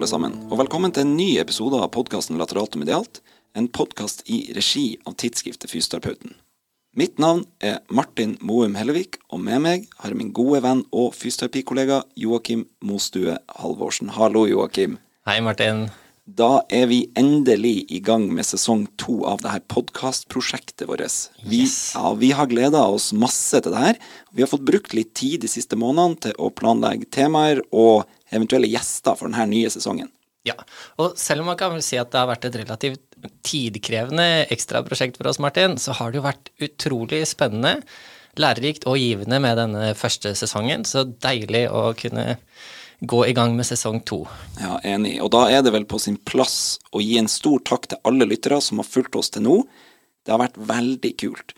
alle sammen, og velkommen til en ny episode av podkasten Lateralt og medialt, en podkast i regi av tidsskriftet Fysioterapeuten. Mitt navn er Martin Moum Hellevik, og med meg har jeg min gode venn og fysioterapikollega Joakim Mostue Halvorsen. Hallo, Joakim. Hei, Martin. Da er vi endelig i gang med sesong to av det her podkastprosjektet vårt. Vi, Yes. ja, vi har gleda oss masse til det her. Vi har fått brukt litt tid de siste månedene til å planlegge temaer og eventuelle gjester for denne nye sesongen. Ja, og selv om man kan si at det har vært et relativt tidkrevende ekstraprosjekt for oss, Martin, så har det jo vært utrolig spennende, lærerikt og givende med denne første sesongen. Så deilig å kunne gå i gang med sesong to. Ja, enig. Og da er det vel på sin plass å gi en stor takk til alle lyttere som har fulgt oss til nå. Det har vært veldig kult.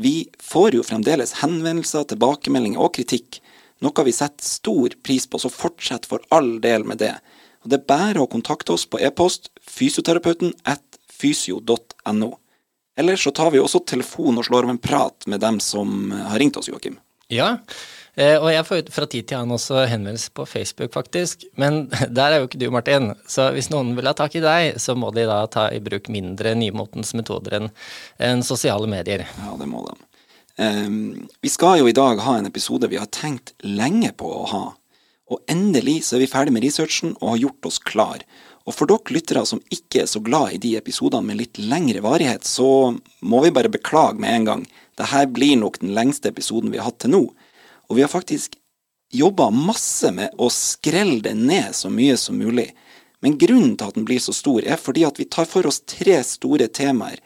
Vi får jo fremdeles henvendelser, tilbakemeldinger og kritikk, noe vi setter stor pris på, så fortsett for all del med det. Og Det er bare å kontakte oss på e-post fysioterapeuten at fysio.no. Eller så tar vi også telefon og slår av en prat med dem som har ringt oss, Joakim. Ja, eh, og jeg får fra tid til annen også henvendelse på Facebook, faktisk. Men der er jo ikke du, Martin. Så hvis noen vil ha tak i deg, så må de da ta i bruk mindre nymotens metoder enn enn sosiale medier. Ja, det må de. Ehm, vi skal jo i dag ha en episode vi har tenkt lenge på å ha. Og endelig så er vi ferdig med researchen og har gjort oss klar. Og for dere lyttere som ikke er så glad i de episodene med litt lengre varighet, så må vi bare beklage med en gang. Dette blir nok den lengste episoden vi har hatt til nå. Og vi har faktisk jobba masse med å skrelle den ned så mye som mulig. Men grunnen til at den blir så stor, er fordi at vi tar for oss tre store temaer.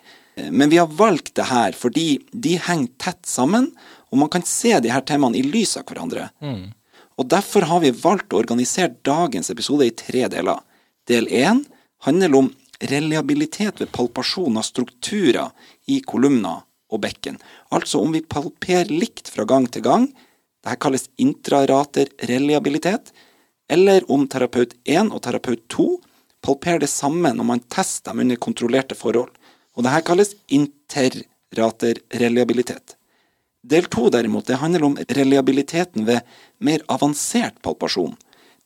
Men vi har valgt det her fordi de henger tett sammen, og man kan se de her temaene i lys av hverandre. Og derfor har vi valgt å organisere dagens episode i tre deler. Del én handler om reliabilitet ved palpasjon av strukturer i kolumner og bekken. Altså om vi palperer likt fra gang til gang. Dette kalles intrarater reliabilitet. Eller om terapeut 1 og terapeut 2 palperer det samme når man tester dem under kontrollerte forhold. Og dette kalles interrater reliabilitet. Del to derimot, det handler om reliabiliteten ved mer avansert palpasjon.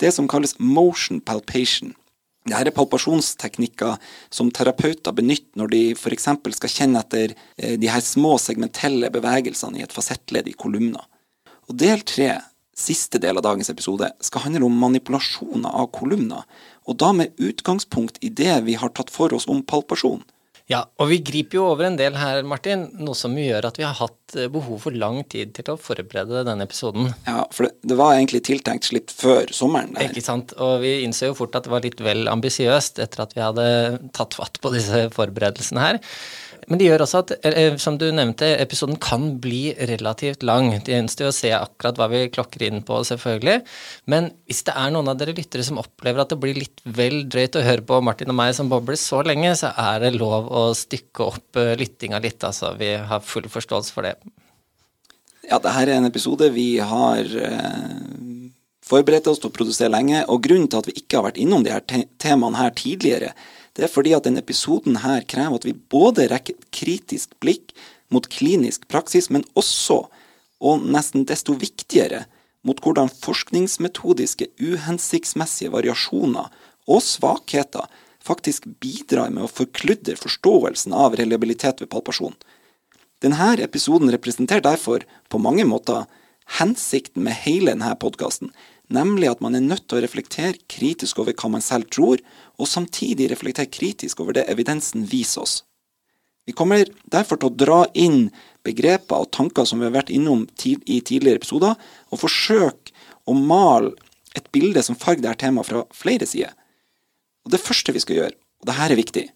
Det som kalles motion palpation. Dette er palpasjonsteknikker som terapeuter benytter når de f.eks. skal kjenne etter eh, de her små segmentelle bevegelsene i et fasettledd i kolumner. Og del tre, siste del av dagens episode, skal handle om manipulasjoner av kolumner, og da med utgangspunkt i det vi har tatt for oss om palpasjon. Ja, og vi griper jo over en del her, Martin, noe som gjør at vi har hatt eh, behov for lang tid til å forberede denne episoden. Ja, for det, det var egentlig tiltenkt slipp før sommeren. Der. Ikke sant? Og vi innså jo fort at det var litt vel ambisiøst etter at vi hadde tatt fatt på disse forberedelsene her. Men det gjør også at, eh, som du nevnte, episoden kan bli relativt lang. Det gjenstår å se akkurat hva vi klokker inn på, selvfølgelig. Men hvis det er noen av dere lyttere som opplever at det blir litt vel drøyt å høre på Martin og meg som bobler så lenge, så er det lov å stykke opp eh, lyttinga litt, altså. Vi har full forståelse for det. Ja, dette er en episode vi har eh, forberedt oss til å produsere lenge, og grunnen til at vi ikke har vært innom de her te temaene her tidligere, det er fordi at denne episoden her krever at vi både rekker et kritisk blikk mot klinisk praksis, men også, og nesten desto viktigere, mot hvordan forskningsmetodiske uhensiktsmessige variasjoner og svakheter faktisk bidrar med å forkludre forståelsen av reliabilitet ved palpasjon. Denne episoden representerer derfor på mange måter hensikten med hele denne podkasten, nemlig at man er nødt til å reflektere kritisk over hva man selv tror, og samtidig reflektere kritisk over det evidensen viser oss. Vi kommer derfor til å dra inn begreper og tanker som vi har vært innom i tidligere episoder, og forsøke å male et bilde som farger dette temaet fra flere sider. Og Det første vi skal gjøre, og dette er viktig,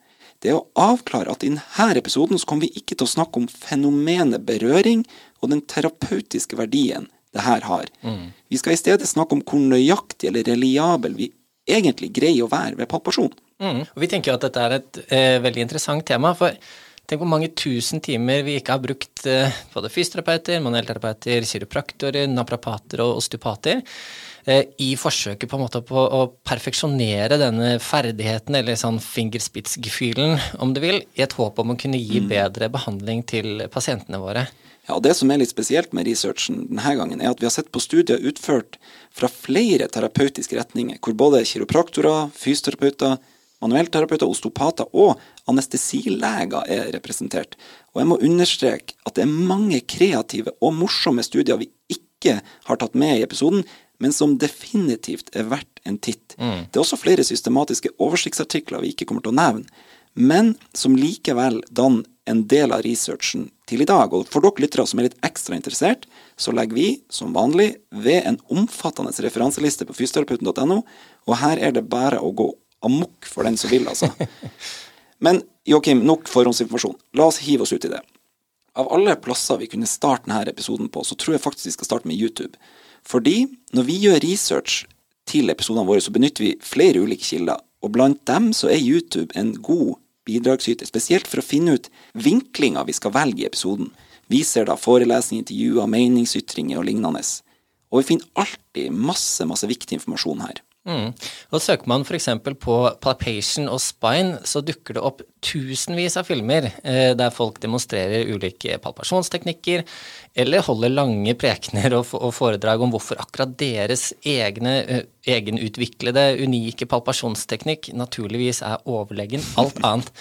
det er å avklare at i denne episoden så kommer vi ikke til å snakke om fenomenet berøring og den terapeutiske verdien det her har. Vi skal i stedet snakke om hvor nøyaktig eller reliabel vi egentlig greier å være ved palpasjon. Mm. Vi tenker at dette er et eh, veldig interessant tema, for Tenk hvor mange tusen timer vi ikke har brukt eh, både fysioterapeuter, manuellterapeuter, kiropraktorer, naprapater og osteopater i forsøket på en måte på å perfeksjonere denne ferdigheten, eller sånn fingerspitzgefühlen, om du vil, i et håp om å kunne gi bedre behandling til pasientene våre. Ja, og Det som er litt spesielt med researchen denne gangen, er at vi har sett på studier utført fra flere terapeutiske retninger, hvor både kiropraktorer, fysioterapeuter, manuellterapeuter, osteopater og anestesileger er representert. Og jeg må understreke at det er mange kreative og morsomme studier vi ikke har tatt med i episoden, men som definitivt er verdt en titt. Mm. Det er også flere systematiske oversiktsartikler vi ikke kommer til å nevne, men som likevel danner en del av researchen til i dag. Og for dere lyttere som er litt ekstra interessert, så legger vi, som vanlig, ved en omfattende referanseliste på fysioterapeuten.no, og her er det bare å gå amok for den som vil, altså. Men Joakim, nok forhåndsinformasjon. La oss hive oss ut i det. Av alle plasser vi kunne starte denne episoden på, så tror jeg faktisk vi skal starte med YouTube. Fordi når vi gjør research til episodene våre, så benytter vi flere ulike kilder. Og blant dem så er YouTube en god bidragsyter, spesielt for å finne ut vinklinga vi skal velge i episoden. Vi ser da forelesninger, intervjuer, meningsytringer og lignende. Og vi finner alltid masse, masse viktig informasjon her. Mm. Og Søker man f.eks. på palpation og spine, så dukker det opp tusenvis av filmer eh, der folk demonstrerer ulike palpasjonsteknikker, eller holder lange prekener og, og foredrag om hvorfor akkurat deres egne, uh, egenutviklede, unike palpasjonsteknikk naturligvis er overlegen alt annet.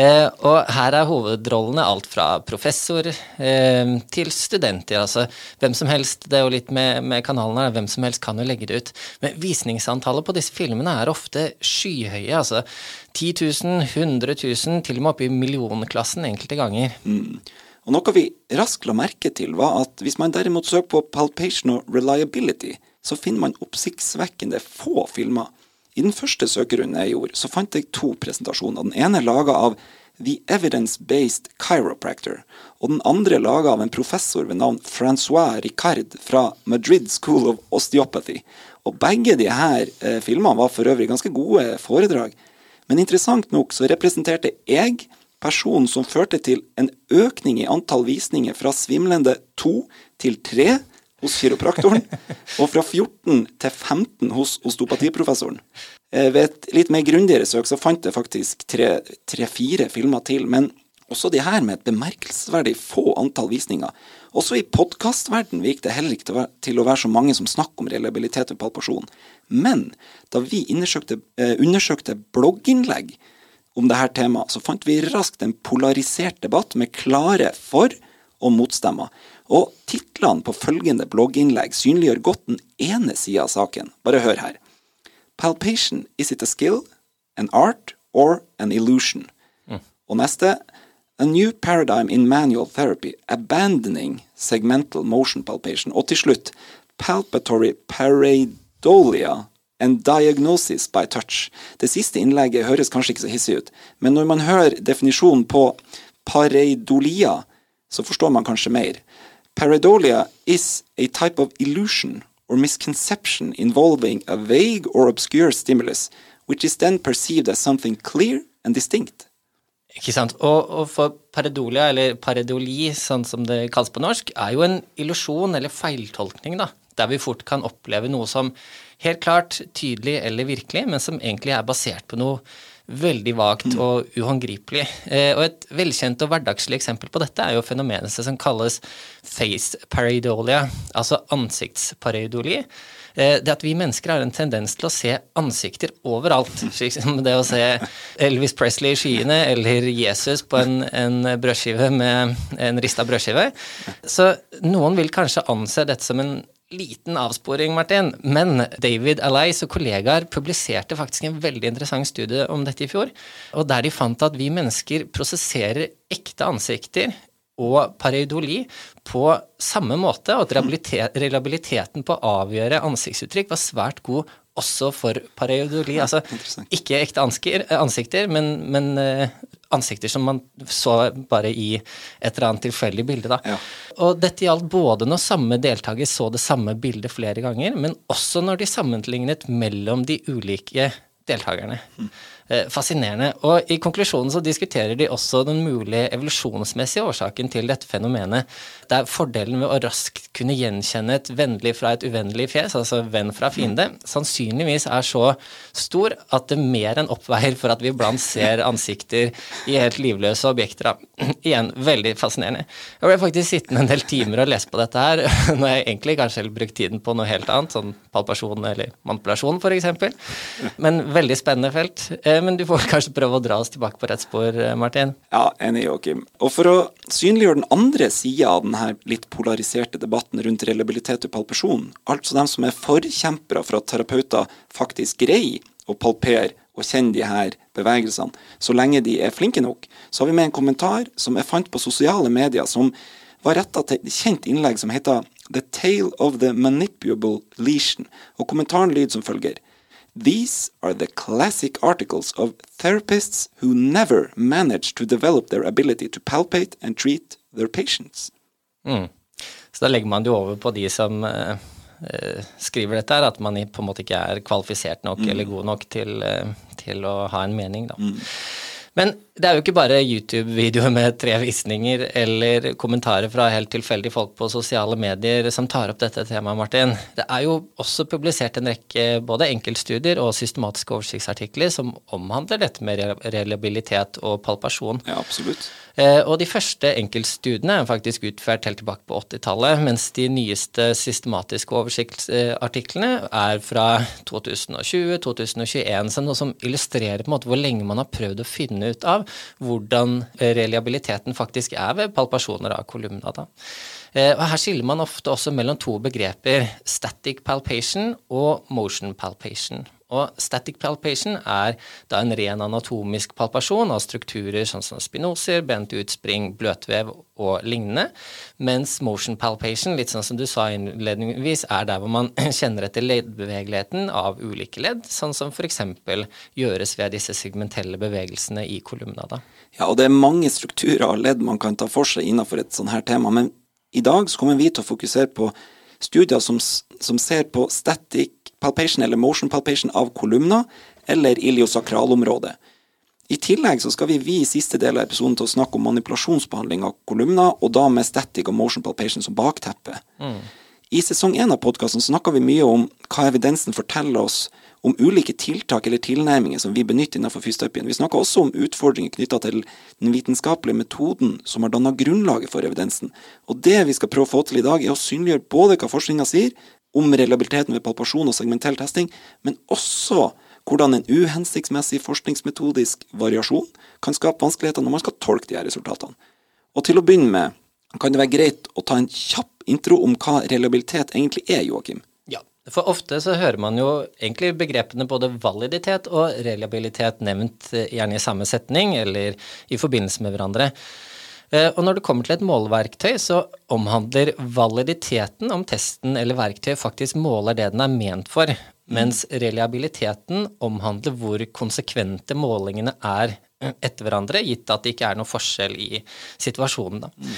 Eh, og her er hovedrollene alt fra professor eh, til studenter. Altså hvem som helst, det er jo litt med, med kanalen her, hvem som helst kan jo legge det ut. Men visningsantallet på disse filmene er ofte skyhøye. altså 10 000, 100 000, til og med oppe i millionklassen enkelte ganger. Mm. Og Noe vi raskt la merke til, var at hvis man derimot søker på palpation og reliability, så finner man oppsiktsvekkende få filmer i den første søkerunden jeg gjorde, så fant jeg to presentasjoner. Den ene laga av The Evidence-Based Chiropractor, og den andre laga av en professor ved navn Francois Ricard fra Madrid School of Osteopathy. Og begge de her eh, filmene var for øvrig ganske gode foredrag. Men interessant nok så representerte jeg personen som førte til en økning i antall visninger fra svimlende to til tre hos kiropraktoren, og fra 14 til 15 hos osteopatiprofessoren. Eh, ved et litt mer grundigere søk så fant jeg faktisk tre-fire filmer til, men også de her med et bemerkelsesverdig få antall visninger. Også i podkastverden gikk det heller ikke til å være så mange som snakker om reliabilitet ved palpasjon. Men da vi undersøkte, eh, undersøkte blogginnlegg om dette temaet, så fant vi raskt en polarisert debatt med klare for- og motstemmer. Og titlene på følgende blogginnlegg synliggjør godt den ene sida av saken. Bare hør her. Palpation, is it a skill, an art or an illusion? Mm. Og neste A new paradigm in manual therapy, abandoning segmental motion palpation. Og til slutt palpatory pareidolia and diagnosis by touch. Det siste innlegget høres kanskje ikke så hissig ut, men når man hører definisjonen på pareidolia, så forstår man kanskje mer. Pareidolia is a type of illusion or misconception involving a vague or obscure stimulus, which is then perceived as something clear and distinct. Ikke sant. Og, og, for pareidolia, eller pareidoli, sånn som det kalles på norsk, er jo en illusjon eller feiltolkning, da. Der vi fort kan oppleve noe som helt klart, tydelig eller virkelig, men som egentlig er basert på noe veldig vagt og uhåndgripelig. Eh, og et velkjent og hverdagslig eksempel på dette er jo fenomenet som kalles face pareidolia, altså ansiktspareidoli. Eh, det at vi mennesker har en tendens til å se ansikter overalt. Slik som det å se Elvis Presley i skyene eller Jesus på en, en brødskive med en rista brødskive. Så noen vil kanskje anse dette som en liten avsporing, Martin, men David Alais og kollegaer publiserte faktisk en veldig interessant studie om dette i fjor, og der de fant at vi mennesker prosesserer ekte ansikter og pareidoli på samme måte, og at reliabiliteten på å avgjøre ansiktsuttrykk var svært god også for pareidoli. Altså ikke ekte ansikter, men, men eh, ansikter som man så bare i et eller annet tilfeldig bilde. Da. Ja. Og dette gjaldt både når samme deltaker så det samme bildet flere ganger, men også når de sammenlignet mellom de ulike deltakerne. Mm. Eh, fascinerende. Og i konklusjonen så diskuterer de også den mulige evolusjonsmessige årsaken til dette fenomenet. Det er fordelen ved å raskt kunne gjenkjenne et vennlig fra et uvennlig fjes, altså venn fra fiende, sannsynligvis er så stor at det mer enn oppveier for at vi iblant ser ansikter i helt livløse objekter. Igjen, veldig fascinerende. Jeg ble faktisk sittende en del timer og lese på dette her, når jeg egentlig kanskje brukt tiden på noe helt annet, sånn palpasjon eller manipulasjon f.eks. Men veldig spennende felt. Men du får kanskje prøve å dra oss tilbake på rett spor, eh, Martin? Ja, enig, Joakim. Og for å synliggjøre den andre sida av denne litt polariserte debatten rundt reliabilitet og palpasjon, altså dem som er forkjempere for at terapeuter faktisk greier å palpere og kjenne de her bevegelsene, så lenge de er flinke nok, så har vi med en kommentar som jeg fant på sosiale medier, som var retta til et kjent innlegg som heter The Tale of the Manipulable Lesion, og kommentaren lyder som følger. These are the classic articles of therapists who never manage to develop their ability to palpate and treat their patients. Mm. Så da legger man det over på de som uh, skriver dette, her, at man på en måte ikke er kvalifisert nok mm. eller god nok til, uh, til, å ha en mening, da. Mm. Men det er jo ikke bare YouTube-videoer med tre visninger eller kommentarer fra helt tilfeldige folk på sosiale medier som tar opp dette temaet, Martin. Det er jo også publisert en rekke både enkeltstudier og systematiske oversiktsartikler som omhandler dette med reliabilitet og palpasjon. Ja, absolutt. Eh, og de første enkeltstudiene er faktisk utført helt tilbake på 80-tallet, mens de nyeste systematiske oversiktsartiklene er fra 2020-2021, som noe som illustrerer på en måte hvor lenge man har prøvd å finne ut av hvordan eh, reliabiliteten faktisk er ved palpasjoner av kolumna. Da. Eh, og her skiller man ofte også mellom to begreper, static palpation og motion palpation. Og static palpation er da en ren anatomisk palpasjon av strukturer sånn som spinoser, bent utspring, bløtvev og lignende, mens motion palpation, litt sånn som du sa innledningsvis, er der hvor man kjenner etter leddbevegeligheten av ulike ledd, sånn som f.eks. gjøres ved disse segmentelle bevegelsene i kolumna. Da. Ja, og det er mange strukturer og ledd man kan ta for seg innenfor et sånt her tema, men i dag så kommer vi til å fokusere på studier som, som ser på static palpation eller motion palpation av kolumna eller iliosakralområdet. I tillegg så skal vi vie i siste del av episoden til å snakke om manipulasjonsbehandling av kolumna, og da med static og motion palpation som bakteppe. Mm. I sesong én av podkasten snakka vi mye om hva evidensen forteller oss om ulike tiltak eller tilnærminger som vi benytter innenfor fysioterapien. Vi snakka også om utfordringer knytta til den vitenskapelige metoden som har danna grunnlaget for evidensen. Og det vi skal prøve å få til i dag, er å synliggjøre både hva forskninga sier, om reliabiliteten ved palpasjon og segmentell testing, men også hvordan en uhensiktsmessig forskningsmetodisk variasjon kan skape vanskeligheter når man skal tolke de her resultatene. Og til å begynne med kan det være greit å ta en kjapp intro om hva reliabilitet egentlig er, Joakim? Ja, for ofte så hører man jo egentlig begrepene både validitet og reliabilitet nevnt eh, gjerne i samme setning eller i forbindelse med hverandre. Eh, og når det kommer til et måleverktøy, så omhandler validiteten om testen eller verktøyet faktisk måler det den er ment for, mens reliabiliteten omhandler hvor konsekvente målingene er etter hverandre, gitt at det ikke er noe forskjell i situasjonen. Mm.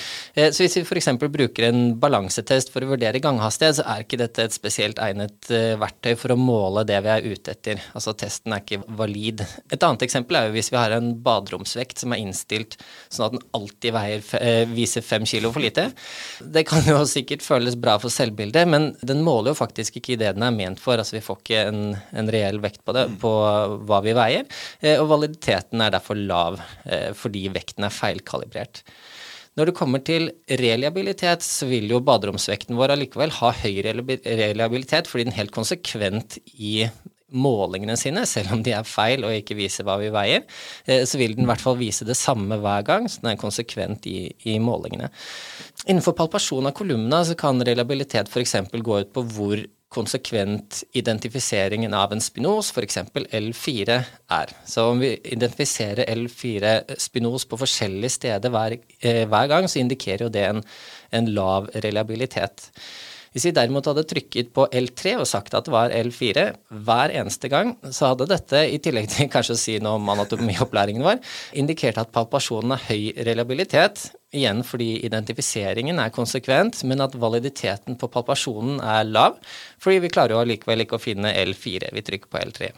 Så hvis vi f.eks. bruker en balansetest for å vurdere ganghastighet, så er ikke dette et spesielt egnet eh, verktøy for å måle det vi er ute etter. Altså testen er ikke valid. Et annet eksempel er jo hvis vi har en baderomsvekt som er innstilt sånn at den alltid veier, eh, viser fem kilo for lite. Det kan jo sikkert føles bra for selvbildet, men den måler jo faktisk ikke det den er ment for. Altså vi får ikke en, en reell vekt på det, på hva vi veier, og validiteten er derfor for lav eh, fordi vekten er feilkalibrert. Når det kommer til reliabilitet, så vil jo baderomsvekten vår allikevel ha høy reliabilitet fordi den helt konsekvent i målingene sine, selv om de er feil og ikke viser hva vi veier, eh, så vil den i hvert fall vise det samme hver gang, så den er konsekvent i, i målingene. Innenfor palpasjon av kolumna så kan reliabilitet f.eks. gå ut på hvor konsekvent identifiseringen av en spinos, f.eks. L4, er. Så om vi identifiserer L4 spinos på forskjellige steder hver, eh, hver gang, så indikerer jo det en, en lav reliabilitet. Hvis vi derimot hadde trykket på L3 og sagt at det var L4 hver eneste gang, så hadde dette, i tillegg til kanskje å si noe om anatomiopplæringen vår, indikert at palpasjonen har høy reliabilitet, igjen fordi identifiseringen er konsekvent, men at validiteten på palpasjonen er lav, fordi vi klarer jo allikevel ikke å finne L4. Vi trykker på L3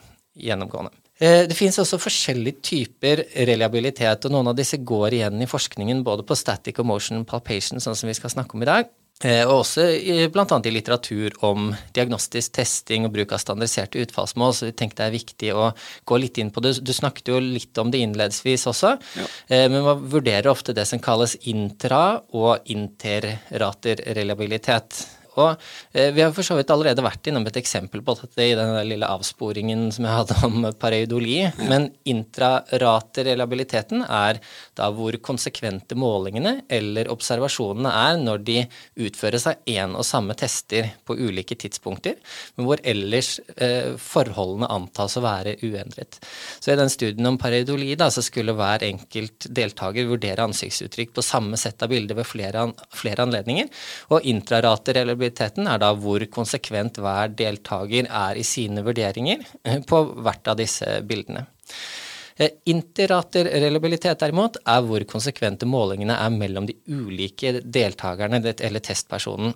gjennomgående. Eh, det finnes også forskjellige typer reliabilitet, og noen av disse går igjen i forskningen både på static og motion palpation, sånn som vi skal snakke om i dag. Eh, og også bl.a. i litteratur om diagnostisk testing og bruk av standardiserte utfallsmål. Så vi tenkte det er viktig å gå litt inn på det. Du snakket jo litt om det innledningsvis også. Ja. Eh, men man vurderer ofte det som kalles intra- og interrater reliabilitet. Og eh, vi har for så vidt allerede vært innom et eksempel på dette i den lille avsporingen som jeg hadde om pareidoli. Ja. Men intraratereliabiliteten er da hvor konsekvente målingene eller observasjonene er når de utføres av én og samme tester på ulike tidspunkter, men hvor ellers eh, forholdene antas å være uendret. Så i den studien om pareidoli da, så skulle hver enkelt deltaker vurdere ansiktsuttrykk på samme sett av bilder ved flere, an flere anledninger, og intraratereliabilitet reliabiliteten er da hvor konsekvent hver deltaker er i sine vurderinger eh, på hvert av disse bildene. Interraterrelabilitet derimot er hvor konsekvente målingene er mellom de ulike deltakerne eller testpersonen.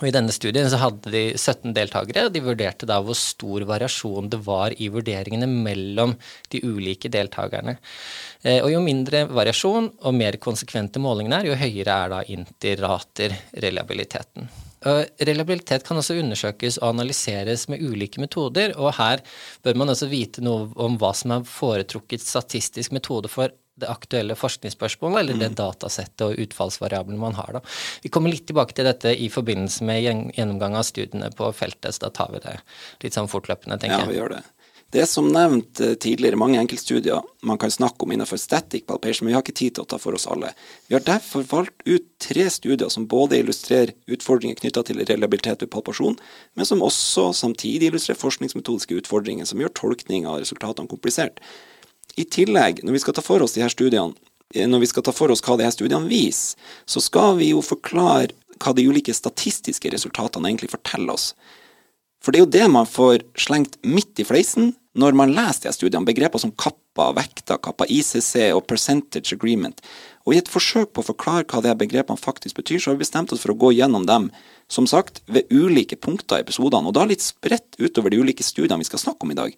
Og I denne studien så hadde de 17 deltakere, og de vurderte da hvor stor variasjon det var i vurderingene mellom de ulike deltakerne. Eh, og Jo mindre variasjon og mer konsekvente målingene er, jo høyere er da interraterrelabiliteten. reliabiliteten. Reliabilitet kan også undersøkes og analyseres med ulike metoder, og her bør man også vite noe om hva som er foretrukket statistisk metode for det aktuelle forskningsspørsmålet eller det mm. datasettet og utfallsvariablene man har. Da. Vi kommer litt tilbake til dette i forbindelse med gjennomgang av studiene på feltet, så da tar vi det litt sånn fortløpende, tenker jeg. Ja, vi gjør det. Det er som nevnt eh, tidligere mange enkeltstudier man kan snakke om innenfor static palpation, men vi har ikke tid til å ta for oss alle. Vi har derfor valgt ut tre studier som både illustrerer utfordringer knytta til reliabilitet ved palpasjon, men som også samtidig illustrerer forskningsmetodiske utfordringer som gjør tolkning av resultatene komplisert. I tillegg, når vi skal ta for oss de her studiene, eh, når vi skal ta for oss hva de her studiene viser, så skal vi jo forklare hva de ulike statistiske resultatene egentlig forteller oss. For det er jo det man får slengt midt i fleisen når man leser de studiene, begreper som kappa, vekta, kappa ICC og percentage agreement. Og i et forsøk på å forklare hva de begrepene faktisk betyr, så har vi bestemt oss for å gå gjennom dem, som sagt, ved ulike punkter i episodene, og da litt spredt utover de ulike studiene vi skal snakke om i dag.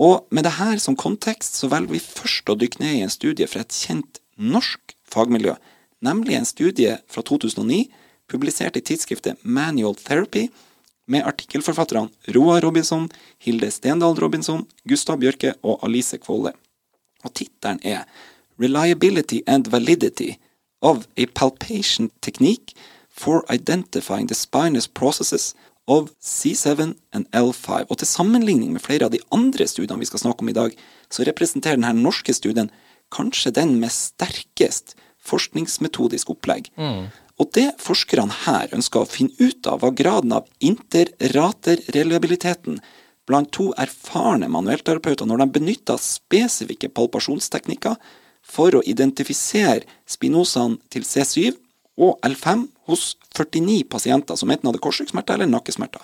Og med det her som kontekst, så velger vi først å dykke ned i en studie fra et kjent norsk fagmiljø, nemlig en studie fra 2009, publisert i tidsskriftet Manual Therapy, med artikkelforfatterne Roar Robinson, Hilde Stendal Robinson, Gustav Bjørke og Alice Kvåle. Og tittelen er Reliability and Validity of a Palpation Technique for Identifying the Spinous Processes of C7 and L5. Og til sammenligning med flere av de andre studiene vi skal snakke om i dag, så representerer denne norske studien kanskje den med sterkest forskningsmetodisk opplegg. Mm. Og det forskerne her ønsker å finne ut av, var graden av interraterreliabiliteten blant to erfarne manuellterapeuter når de benytta spesifikke palpasjonsteknikker for å identifisere spinosene til C7 og L5 hos 49 pasienter som enten hadde korsryggsmerter eller nakkesmerter.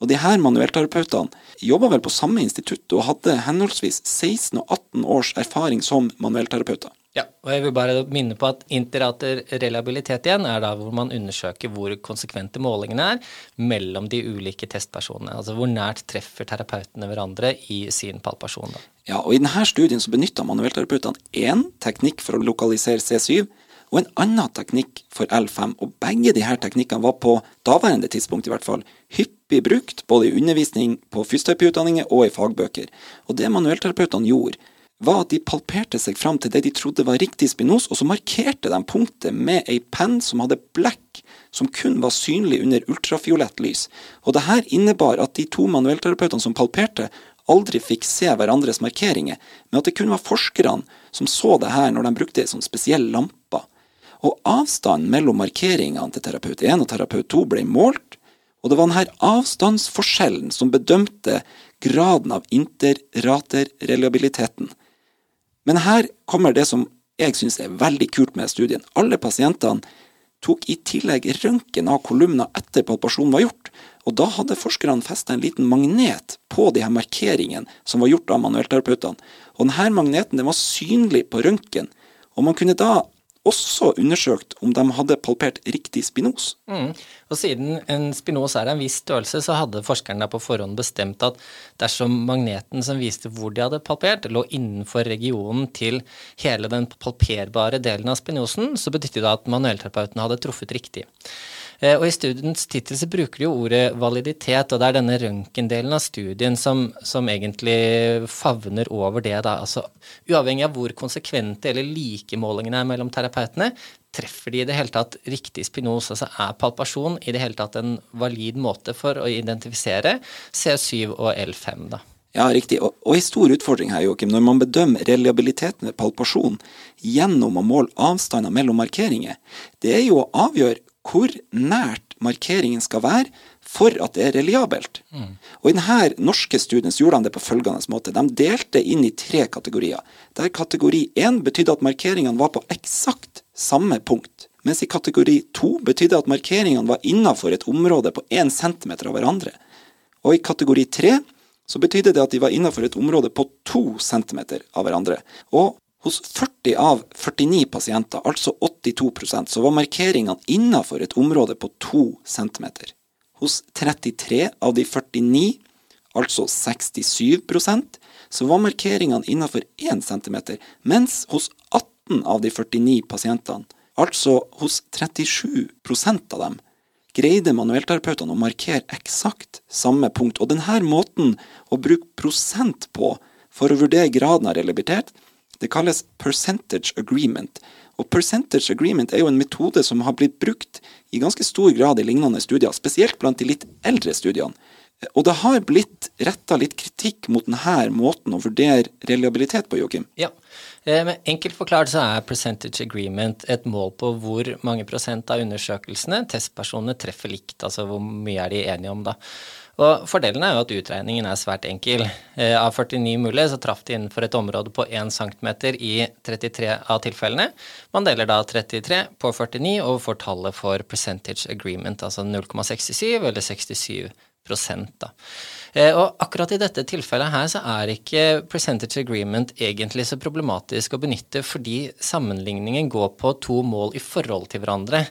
Og de her manuellterapeutene jobba vel på samme institutt og hadde henholdsvis 16 og 18 års erfaring som manuellterapeuter. Ja, og jeg vil bare minne på at interrater reliabilitet igjen er da hvor man undersøker hvor konsekvente målingene er mellom de ulike testpersonene. Altså hvor nært treffer terapeutene hverandre i sin palpasjon. Da. Ja, og i denne studien så benytta manuellterapeutene én teknikk for å lokalisere C7 og en annen teknikk for L5, og begge disse teknikkene var på daværende tidspunkt i hvert fall hyppig brukt både i undervisning på fysioterapiutdanninger og i fagbøker. Og det manuellterapeutene gjorde, var at de palperte seg fram til det de trodde var riktig spinos, og så markerte de punktet med ei penn som hadde blekk som kun var synlig under ultrafiolett lys. Og det her innebar at de to manuellterapeutene som palperte, aldri fikk se hverandres markeringer, men at det kun var forskerne som så det her når de brukte ei sånn spesiell lampe. Og avstanden mellom markeringene til terapeut 1 og terapeut 2 ble målt, og det var denne avstandsforskjellen som bedømte graden av interraterreliabiliteten. Men her kommer det som jeg syns er veldig kult med studien. Alle pasientene tok i tillegg røntgen av kolumner etter palpasjonen var gjort, og da hadde forskerne festa en liten magnet på de her markeringene som var gjort av manuellterapeutene. Og denne magneten den var synlig på røntgen, og man kunne da også undersøkt om de hadde palpert riktig spinos. Mm. Og siden en spinos er av en viss størrelse, så hadde forskerne på forhånd bestemt at dersom magneten som viste hvor de hadde palpert, lå innenfor regionen til hele den palperbare delen av spinosen, så betydde det at manuellterapeuten hadde truffet riktig. Eh, og I studiens tittel bruker de jo ordet validitet, og det er denne røntgendelen av studien som, som, egentlig favner over det. da, altså Uavhengig av hvor konsekvente eller like målingene er mellom terapeutene, treffer de i det hele tatt riktig spinos? Altså er palpasjon i det hele tatt en valid måte for å identifisere C7 og L5? da? Ja, riktig. Og, og en stor utfordring her, Joakim, når man bedømmer reliabiliteten ved palpasjon gjennom å måle avstander mellom markeringer, det er jo å avgjøre hvor nært markeringen skal være for at det er reliabelt. Mm. Og I denne norske studien gjorde de det på følgende måte. De delte inn i tre kategorier. Der kategori 1 betydde at markeringene var på eksakt samme punkt. Mens i kategori 2 betydde at markeringene var innenfor et område på 1 cm av hverandre. Og i kategori 3 så betydde det at de var innenfor et område på 2 cm av hverandre. Og hos 40 av 49 pasienter, altså 82% så var markeringene innenfor et område på 2 cm. Hos 33 av de 49, altså 67% så var markeringene innenfor 1 cm, mens hos 18 av de 49 pasientene, altså hos 37% av dem, greide manuellterapeutene å markere eksakt samme punkt. Og denne måten å bruke prosent på for å vurdere graden av reliabilitet, det kalles percentage agreement. Og percentage agreement er jo en metode som har blitt brukt i ganske stor grad i lignende studier, spesielt blant de litt eldre studiene. Og det har blitt retta litt kritikk mot denne måten å vurdere reliabilitet på, Joakim? Ja, eh, men enkelt forklart så er percentage agreement et mål på hvor mange prosent av undersøkelsene testpersonene treffer likt, altså hvor mye er de enige om, da. Og Fordelen er jo at utregningen er svært enkel. Eh, av 49 mulige så traff de innenfor et område på 1 cm i 33 av tilfellene. Man deler da 33 på 49 og får tallet for percentage agreement, altså 0,67 eller 67 da. Eh, og akkurat i dette tilfellet her så er ikke percentage agreement egentlig så problematisk å benytte, fordi sammenligningen går på to mål i forhold til hverandre.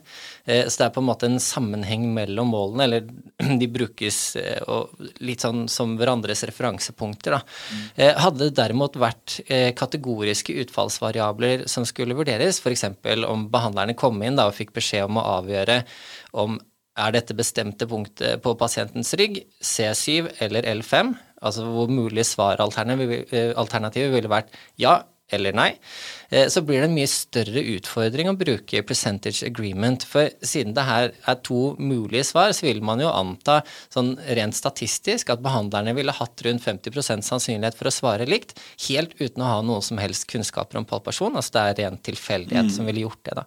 Eh, så det er på en måte en sammenheng mellom målene, eller de brukes eh, litt sånn som hverandres referansepunkter. Da. Mm. Hadde det derimot vært kategoriske utfallsvariabler som skulle vurderes, f.eks. om behandlerne kom inn da, og fikk beskjed om å avgjøre om er dette bestemte punktet på pasientens rygg C7 eller L5? Altså hvor mulige svaralternativet ville vært ja eller nei. Eh, så blir det en mye større utfordring å bruke percentage agreement. For siden det her er to mulige svar, så vil man jo anta sånn rent statistisk at behandlerne ville hatt rundt 50% sannsynlighet for å svare likt, helt uten å ha noe som helst kunnskaper om palpasjon. Altså det er ren tilfeldighet mm. som ville gjort det, da.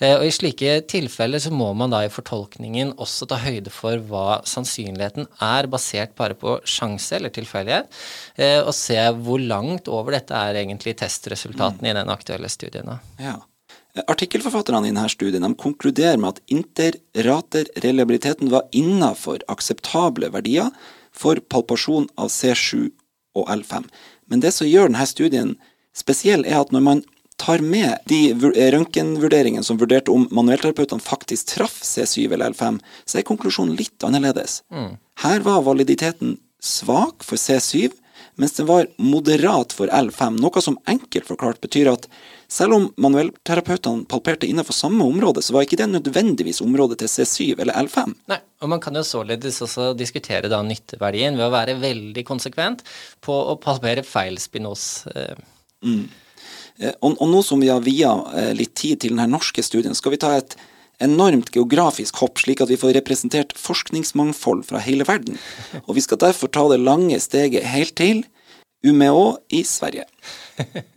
Eh, og i slike tilfeller så må man da i fortolkningen også ta høyde for hva sannsynligheten er, basert bare på sjanse eller tilfeldighet, eh, og se hvor langt over dette er egentlig testresultatene mm. i den aktuelle studiene. Ja. Artikkelforfatterne i denne studien de konkluderer med at interraterreliabiliteten var innenfor akseptable verdier for palpasjon av C7 og L5. Men det som gjør denne studien spesiell, er at når man tar med de røntgenvurderingene som vurderte om manuellterapeutene faktisk traff C7 eller L5, så er konklusjonen litt annerledes. Mm. Her var validiteten svak for C7, mens den var moderat for L5, noe som enkelt forklart betyr at selv om manuellterapeutene palperte innenfor samme område, så var ikke det nødvendigvis området til C7 eller L5. Nei, og man kan jo således også diskutere da nytteverdien ved å være veldig konsekvent på å palpere feil spinos. Eh. Mm. Eh, og, og, nå som vi har via eh, litt tid til denne norske studien, skal vi ta et enormt geografisk hopp, slik at vi får representert forskningsmangfold fra hele verden. Og vi skal derfor ta det lange steget helt til Umeå i Sverige.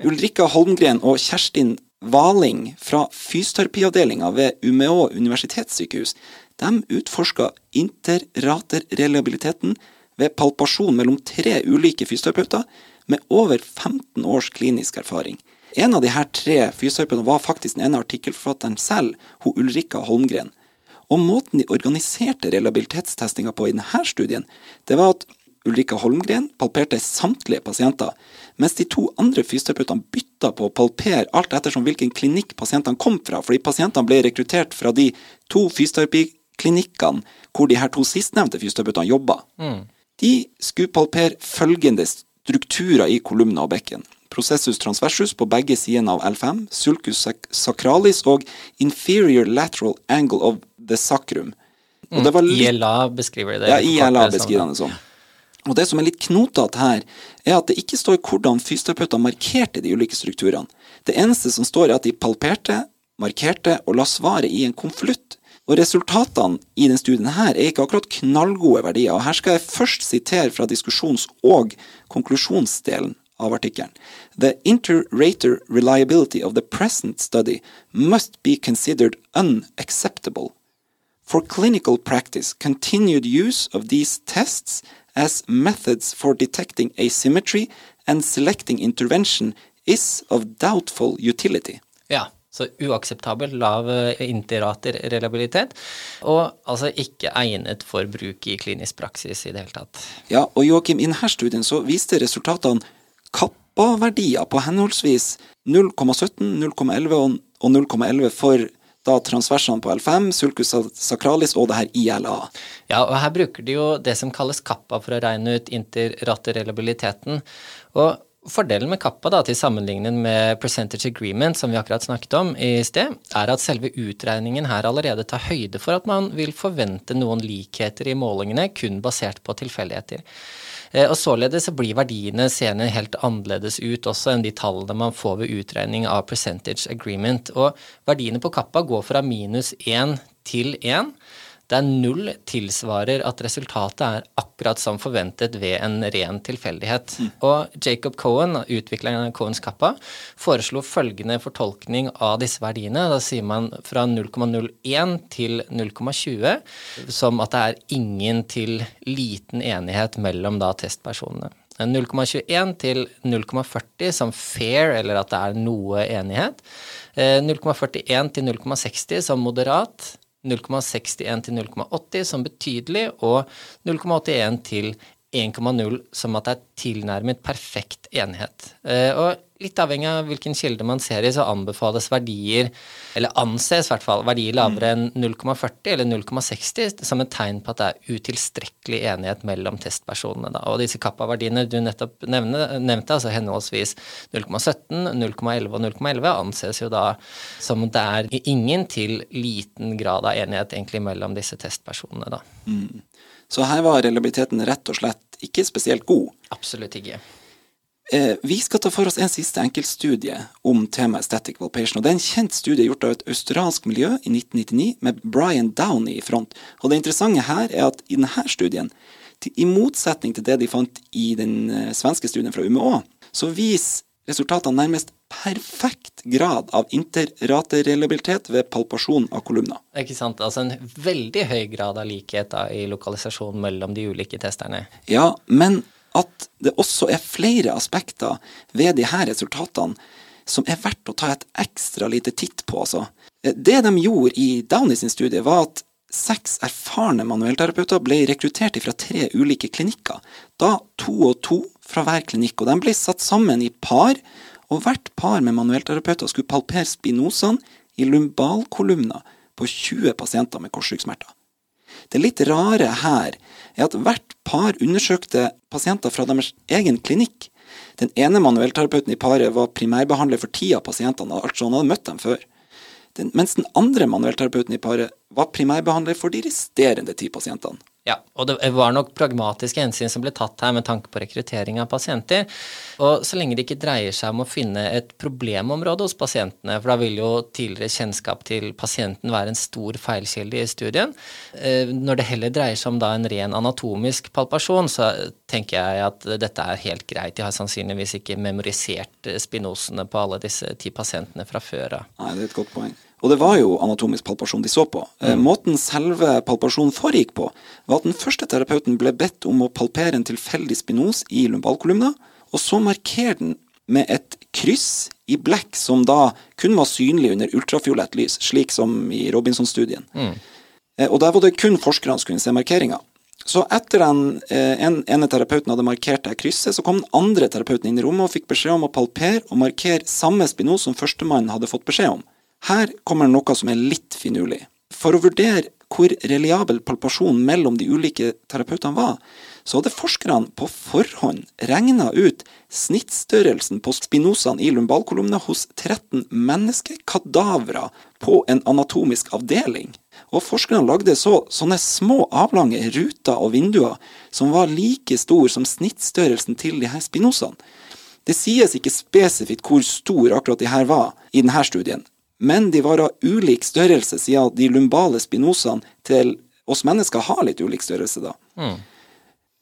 Ulrikka Holmgren og Kjerstin Valing fra fysioterapiavdelinga ved Umeå universitetssykehus de utforska interraterreliabiliteten ved palpasjon mellom tre ulike fysioterapeuter med over 15 års klinisk erfaring. En av de her tre fysioterapeutene var faktisk den ene artikkelforfatteren selv, hun Ulrikka Holmgren. Og måten de organiserte relabilitetstestinga på i denne studien, det var at Ulrika Holmgren, palperte samtlige pasienter, mens de to andre fysioterapeutene bytta på å palpere alt ettersom hvilken klinikk pasientene kom fra, fordi pasientene ble rekruttert fra de to fysioterapiklinikkene hvor de her to sistnevnte fysioterapeutene jobba. Mm. De skulle palpere følgende strukturer i kolumna og bekken. Processus transversus på begge sidene av L5, sulcus sacralis og inferior lateral angle of the sacrum. Og det var litt, ILA beskriver det. Ja, ILA beskriver det sånn. Og Det som er litt knotete her, er at det ikke står hvordan fysioterapeuter markerte de ulike strukturene. Det eneste som står, er at de palperte, markerte og la svaret i en konvolutt. Og resultatene i denne studien her er ikke akkurat knallgode verdier. og Her skal jeg først sitere fra diskusjons- og konklusjonsdelen av artikkelen. The inter-rater reliability of the present study must be considered unacceptable. For clinical practice, continued use of these tests as methods for detecting asymmetry and selecting intervention is of doubtful utility. Ja, så uakseptabel lav eh, interrater reliabilitet, og altså ikke egnet for bruk i klinisk praksis i det hele tatt. Ja, og Joakim, i denne studien så viste resultatene kappa-verdier på henholdsvis 0,17, 0,11 og 0,11 for da transversene på L5, sulcus sacralis og det her ILA. Ja, og her bruker de jo det som kalles kappa for å regne ut interratereliabiliteten. Og Fordelen med kappa da, til sammenligning med percentage agreement, som vi akkurat snakket om i sted, er at selve utregningen her allerede tar høyde for at man vil forvente noen likheter i målingene kun basert på tilfeldigheter. Eh, og Således så blir verdiene seende helt annerledes ut også enn de tallene man får ved utregning av percentage agreement. Og verdiene på kappa går fra minus 1 til 1 der null tilsvarer at resultatet er akkurat som forventet ved en ren tilfeldighet. Mm. Og Jacob Cohen, utvikleren av Cohens kappa, foreslo følgende fortolkning av disse verdiene. Da sier man fra 0,01 til 0,20 som at det er ingen til liten enighet mellom da testpersonene. 0,21 til 0,40 som fair, eller at det er noe enighet. 0,41 eh, til 0,60 som moderat. 0,61 til 0,80 som betydelig, og 0,81 til 1,0 som at det er tilnærmet perfekt enighet. Eh, og litt avhengig av hvilken kilde man ser i, så anbefales verdier, eller anses i hvert fall, verdier lavere enn 0,40 eller 0,60 som et tegn på at det er utilstrekkelig enighet mellom testpersonene. Da. Og disse kappa-verdiene du nettopp nevne, nevnte, altså henholdsvis 0,17, 0,11 og 0,11, anses jo da som det er ingen til liten grad av enighet egentlig mellom disse testpersonene. da. Mm. Så her var reliabiliteten rett og slett ikke spesielt god? Absolutt ikke. Eh, vi skal ta for oss en siste enkeltstudie om temaet aesthetic valpation. og Det er en kjent studie gjort av et australsk miljø i 1999 med Brian Downey i front. Og Det interessante her er at i denne studien, i motsetning til det de fant i den eh, svenske studien fra UMÅ, så viser resultatene nærmest perfekt grad av interratereliabilitet ved palpasjon av kolumna. Ikke sant. Altså en veldig høy grad av likhet da, i lokalisasjon mellom de ulike testerne. Ja, men at det også er flere aspekter ved de her resultatene som er verdt å ta et ekstra lite titt på. Altså. Det de gjorde i Downey sin studie, var at seks erfarne manuellterapeuter ble rekruttert fra tre ulike klinikker. Da to og to fra hver klinikk. Og de ble satt sammen i par, og hvert par med manuellterapeuter skulle palpere spinosene i lumbalkolumner på 20 pasienter med korsryggsmerter. Det litt rare her er at hvert par undersøkte pasienter fra deres egen klinikk. Den ene manuellterapeuten i paret var primærbehandler for ti av pasientene, altså han hadde møtt dem før. Den, mens den andre manuellterapeuten i paret var primærbehandler for de resterende ti pasientene. Ja, og det var nok pragmatiske hensyn som ble tatt her med tanke på rekruttering av pasienter. Og så lenge det ikke dreier seg om å finne et problemområde hos pasientene, for da vil jo tidligere kjennskap til pasienten være en stor feilkilde i studien. Eh, når det heller dreier seg om da en ren anatomisk palpasjon, så tenker jeg at dette er helt greit. De har sannsynligvis ikke memorisert spinosene på alle disse ti pasientene fra før av. Nei, det er et godt poeng. Og det var jo anatomisk palpasjon de så på. Eh, mm. Måten selve palpasjonen foregikk på, var at den første terapeuten ble bedt om å palpere en tilfeldig spinos i lumbalkolumna, og så markere den med et kryss i black som da kun var synlig under ultrafiolett lys, slik som i Robinson-studien. Mm. Eh, og der var det kun forskerne som kunne se markeringa. Så etter den eh, en, ene terapeuten hadde markert det krysset, så kom den andre terapeuten inn i rommet og fikk beskjed om å palpere og markere samme spinos som førstemann hadde fått beskjed om. Her kommer noe som er litt finurlig. For å vurdere hvor reliabel palpasjonen mellom de ulike terapeutene var, så hadde forskerne på forhånd regna ut snittstørrelsen på spinosene i lumbalkolumna hos 13 menneskekadavere på en anatomisk avdeling. Og forskerne lagde så sånne små, avlange ruter og vinduer som var like store som snittstørrelsen til de her spinosene. Det sies ikke spesifikt hvor stor akkurat de her var i denne studien, men de var av ulik størrelse, siden de lumbale spinosene til oss mennesker har litt ulik størrelse, da. Mm.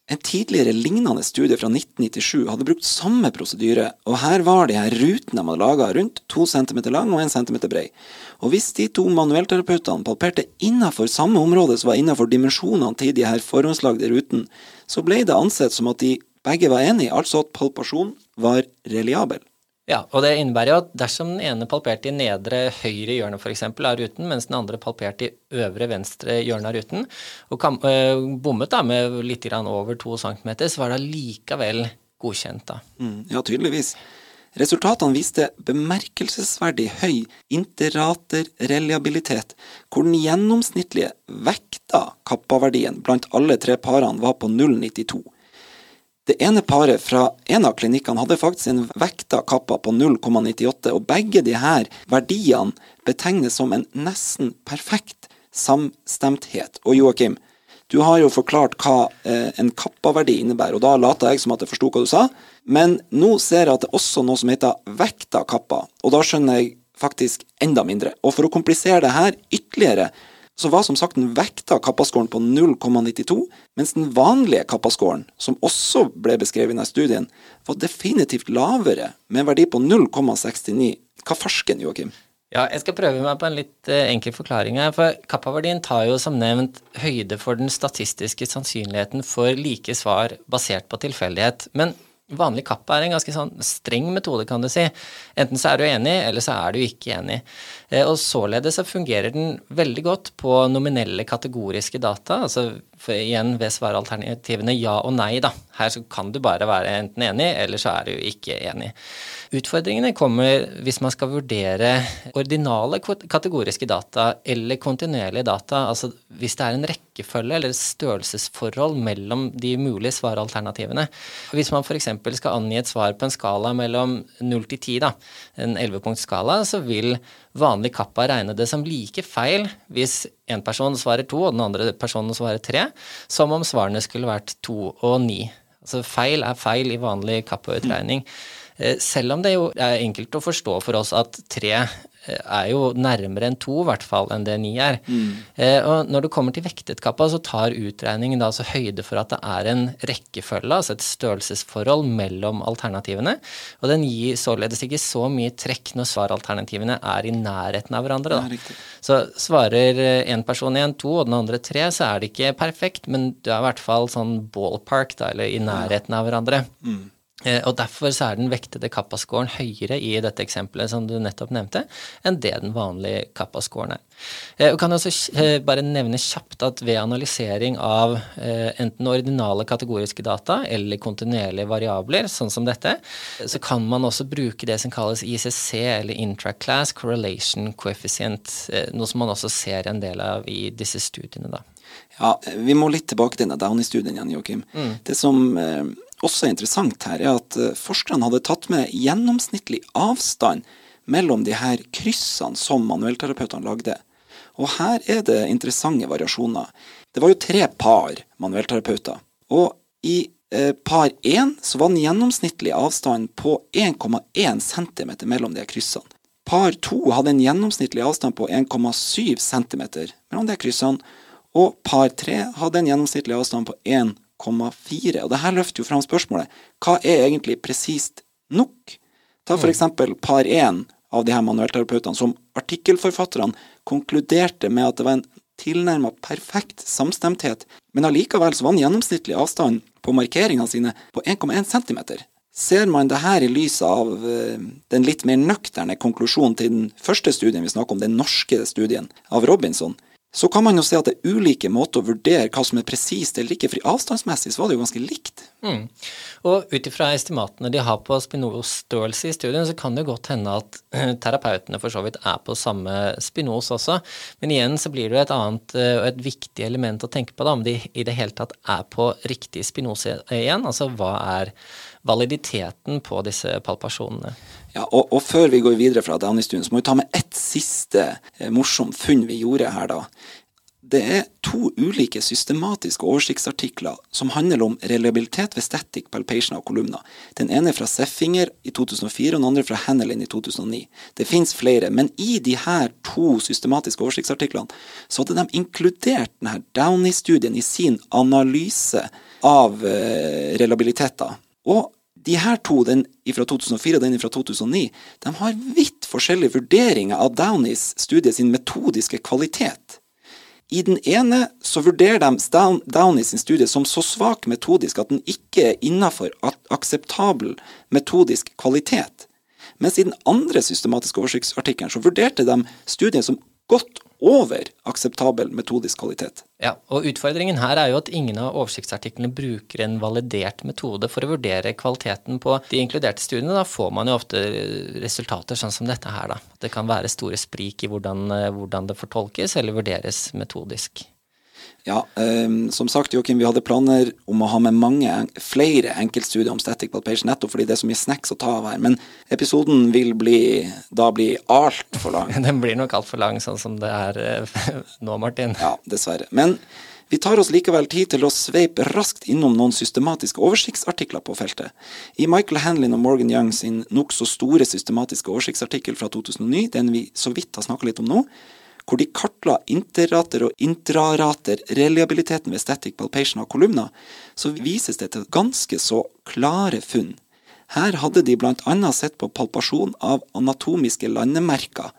En tidligere lignende studie fra 1997 hadde brukt samme prosedyre, og her var de her rutene man laga rundt to centimeter lang og én centimeter brei. Og hvis de to manuellterapeutene palperte innafor samme område som var innafor dimensjonene til de her forhåndslagde rutene, så ble det ansett som at de begge var enige, altså at palpasjon var reliabel. Ja, og det innebærer jo at dersom den ene palperte i nedre høyre hjørne f.eks. av ruten, mens den andre palperte i øvre venstre hjørne av ruten, og kam, øh, bommet da med litt over 2 cm, så var det likevel godkjent, da. Mm, ja, tydeligvis. Resultatene viste bemerkelsesverdig høy interrater-reliabilitet, hvor den gjennomsnittlige vekta kappaverdien blant alle tre parene var på 0,92. Det ene paret fra en av klinikkene hadde faktisk en vekta kappa på 0,98, og begge disse verdiene betegnes som en nesten perfekt samstemthet. Og Joakim, du har jo forklart hva eh, en kappa-verdi innebærer, og da later jeg som at jeg forsto hva du sa, men nå ser jeg at det er også noe som heter vekta kappa, og da skjønner jeg faktisk enda mindre. Og for å komplisere det her ytterligere, så var som sagt den vekta kappaskåren på 0,92, mens den vanlige kappaskåren, som også ble beskrevet i denne studien, var definitivt lavere, med en verdi på 0,69. Hva farsken, Joakim? Ja, jeg skal prøve meg på en litt uh, enkel forklaring her. For kappaverdien tar jo som nevnt høyde for den statistiske sannsynligheten for like svar basert på tilfeldighet. Men Vanlig kappa er en ganske sånn streng metode, kan du si. Enten så er du enig, eller så er du ikke enig. Eh, og således så fungerer den veldig godt på nominelle kategoriske data, altså igjen ved svaralternativene ja og nei, da. Her så kan du bare være enten enig, eller så er du ikke enig. Utfordringene kommer hvis man skal vurdere ordinale kategoriske data eller kontinuerlige data, altså hvis det er en rekkefølge eller størrelsesforhold mellom de mulige svaralternativene. Hvis man f.eks. skal angi et svar på en skala mellom 0 til 10, da, en 11-punktsskala, så vil vanlig kappa regne det som like feil hvis en person svarer to og den andre personen svarer tre, som om svarene skulle vært to og ni. Altså feil er feil i vanlig kappa-utregning. Eh, selv om det jo er enkelt å forstå for oss at tre er jo nærmere enn to, i hvert fall, enn det ni er. Mm. Eh, og når det kommer til vektet kappa, så tar utregningen da altså høyde for at det er en rekkefølge, altså et størrelsesforhold mellom alternativene. Og den gir således ikke så mye trekk når svaralternativene er i nærheten av hverandre. Da. Så svarer en person én to, og den andre tre, så er det ikke perfekt, men du er i hvert fall sånn ballpark, da, eller i nærheten av hverandre. Mm. Eh, og Derfor så er den vektede kappa-scoren høyere i dette eksempelet som du nettopp nevnte, enn det den vanlige kappa-scoren er. Eh, og kan også eh, bare nevne kjapt at ved analysering av enten ordinale kategoriske data eller kontinuerlige variabler, sånn som dette, så kan man også bruke det som kalles ICC, eller Intraclass Correlation Coefficient, noe som man også ser en del av i disse studiene. da. Ja, Vi må litt tilbake til denne Downey-studien igjen, Joakim. Mm. Det som også interessant her, er at eh, forskerne hadde tatt med gjennomsnittlig avstand mellom de her kryssene som manuellterapeutene lagde. Og her er det interessante variasjoner. Det var jo tre par manuellterapeuter. Og i eh, par 1 så var den gjennomsnittlige avstanden på 1,1 cm mellom de her kryssene. Par 2 hadde en gjennomsnittlig avstand på 1,7 cm mellom de her kryssene. Og par 3 hadde en gjennomsnittlig avstand på 1,5 1,4. Og det her løfter jo fram spørsmålet hva er egentlig presist nok? Ta f.eks. par 1 av de her manuellterapeutene, som artikkelforfatterne konkluderte med at det var en tilnærma perfekt samstemthet, men allikevel så var den gjennomsnittlige avstanden på markeringene sine på 1,1 cm. Ser man det her i lys av uh, den litt mer nøkterne konklusjonen til den første studien vi snakker om, den norske studien av Robinson, så kan man jo se at det er ulike måter å vurdere hva som er presist eller ikke, for avstandsmessig så var det jo ganske likt. Mm. Og ut ifra estimatene de har på spinosstørrelse i studien, så kan det godt hende at eh, terapeutene for så vidt er på samme spinos også. Men igjen så blir det jo et annet og et viktig element å tenke på, da, om de i det hele tatt er på riktig spinose igjen. Altså hva er validiteten på disse palpasjonene? Ja, og, og, før vi går videre fra Downey-studien, så må vi ta med ett siste eh, morsomt funn vi gjorde her, da. Det er to ulike systematiske oversiktsartikler som handler om reliabilitet ved static palpation av kolumner. Den ene er fra Seffinger i 2004, og den andre fra Hanelin i 2009. Det fins flere, men i de her to systematiske oversiktsartiklene så hadde de inkludert denne Downey-studien i sin analyse av uh, reliabilitet. Og de her to, den fra 2004 og den fra 2009, de har vidt forskjellige vurderinger av Downeys studie sin metodiske kvalitet. I den ene så vurderer de Downies studie som så svak metodisk at den ikke er innafor akseptabel metodisk kvalitet. Mens i den andre systematiske oversiktsartikkelen så vurderte de studien som godt over akseptabel metodisk kvalitet. Ja, og Utfordringen her er jo at ingen av oversiktsartiklene bruker en validert metode for å vurdere kvaliteten på de inkluderte studiene. Da får man jo ofte resultater sånn som dette her. da. Det kan være store sprik i hvordan, eh, hvordan det fortolkes eller vurderes metodisk. Ja, um, som sagt, Joakim, vi hadde planer om å ha med mange flere enkeltstudier om static palpation, nettopp fordi det er så mye snacks å ta av her. Men episoden vil bli, da bli altfor lang. Den blir nok altfor lang, sånn som det er eh, nå, Martin. Ja, dessverre. Men vi tar oss likevel tid til å sveipe raskt innom noen systematiske oversiktsartikler på feltet. I Michael Hanlin og Morgan Young sin nokså store systematiske oversiktsartikkel fra 2009, den vi så vidt har snakka litt om nå, hvor de kartla interrater og intrarater reliabiliteten ved static palpation av kolumner, så vises det til ganske så klare funn. Her hadde de bl.a. sett på palpasjon av anatomiske landemerker,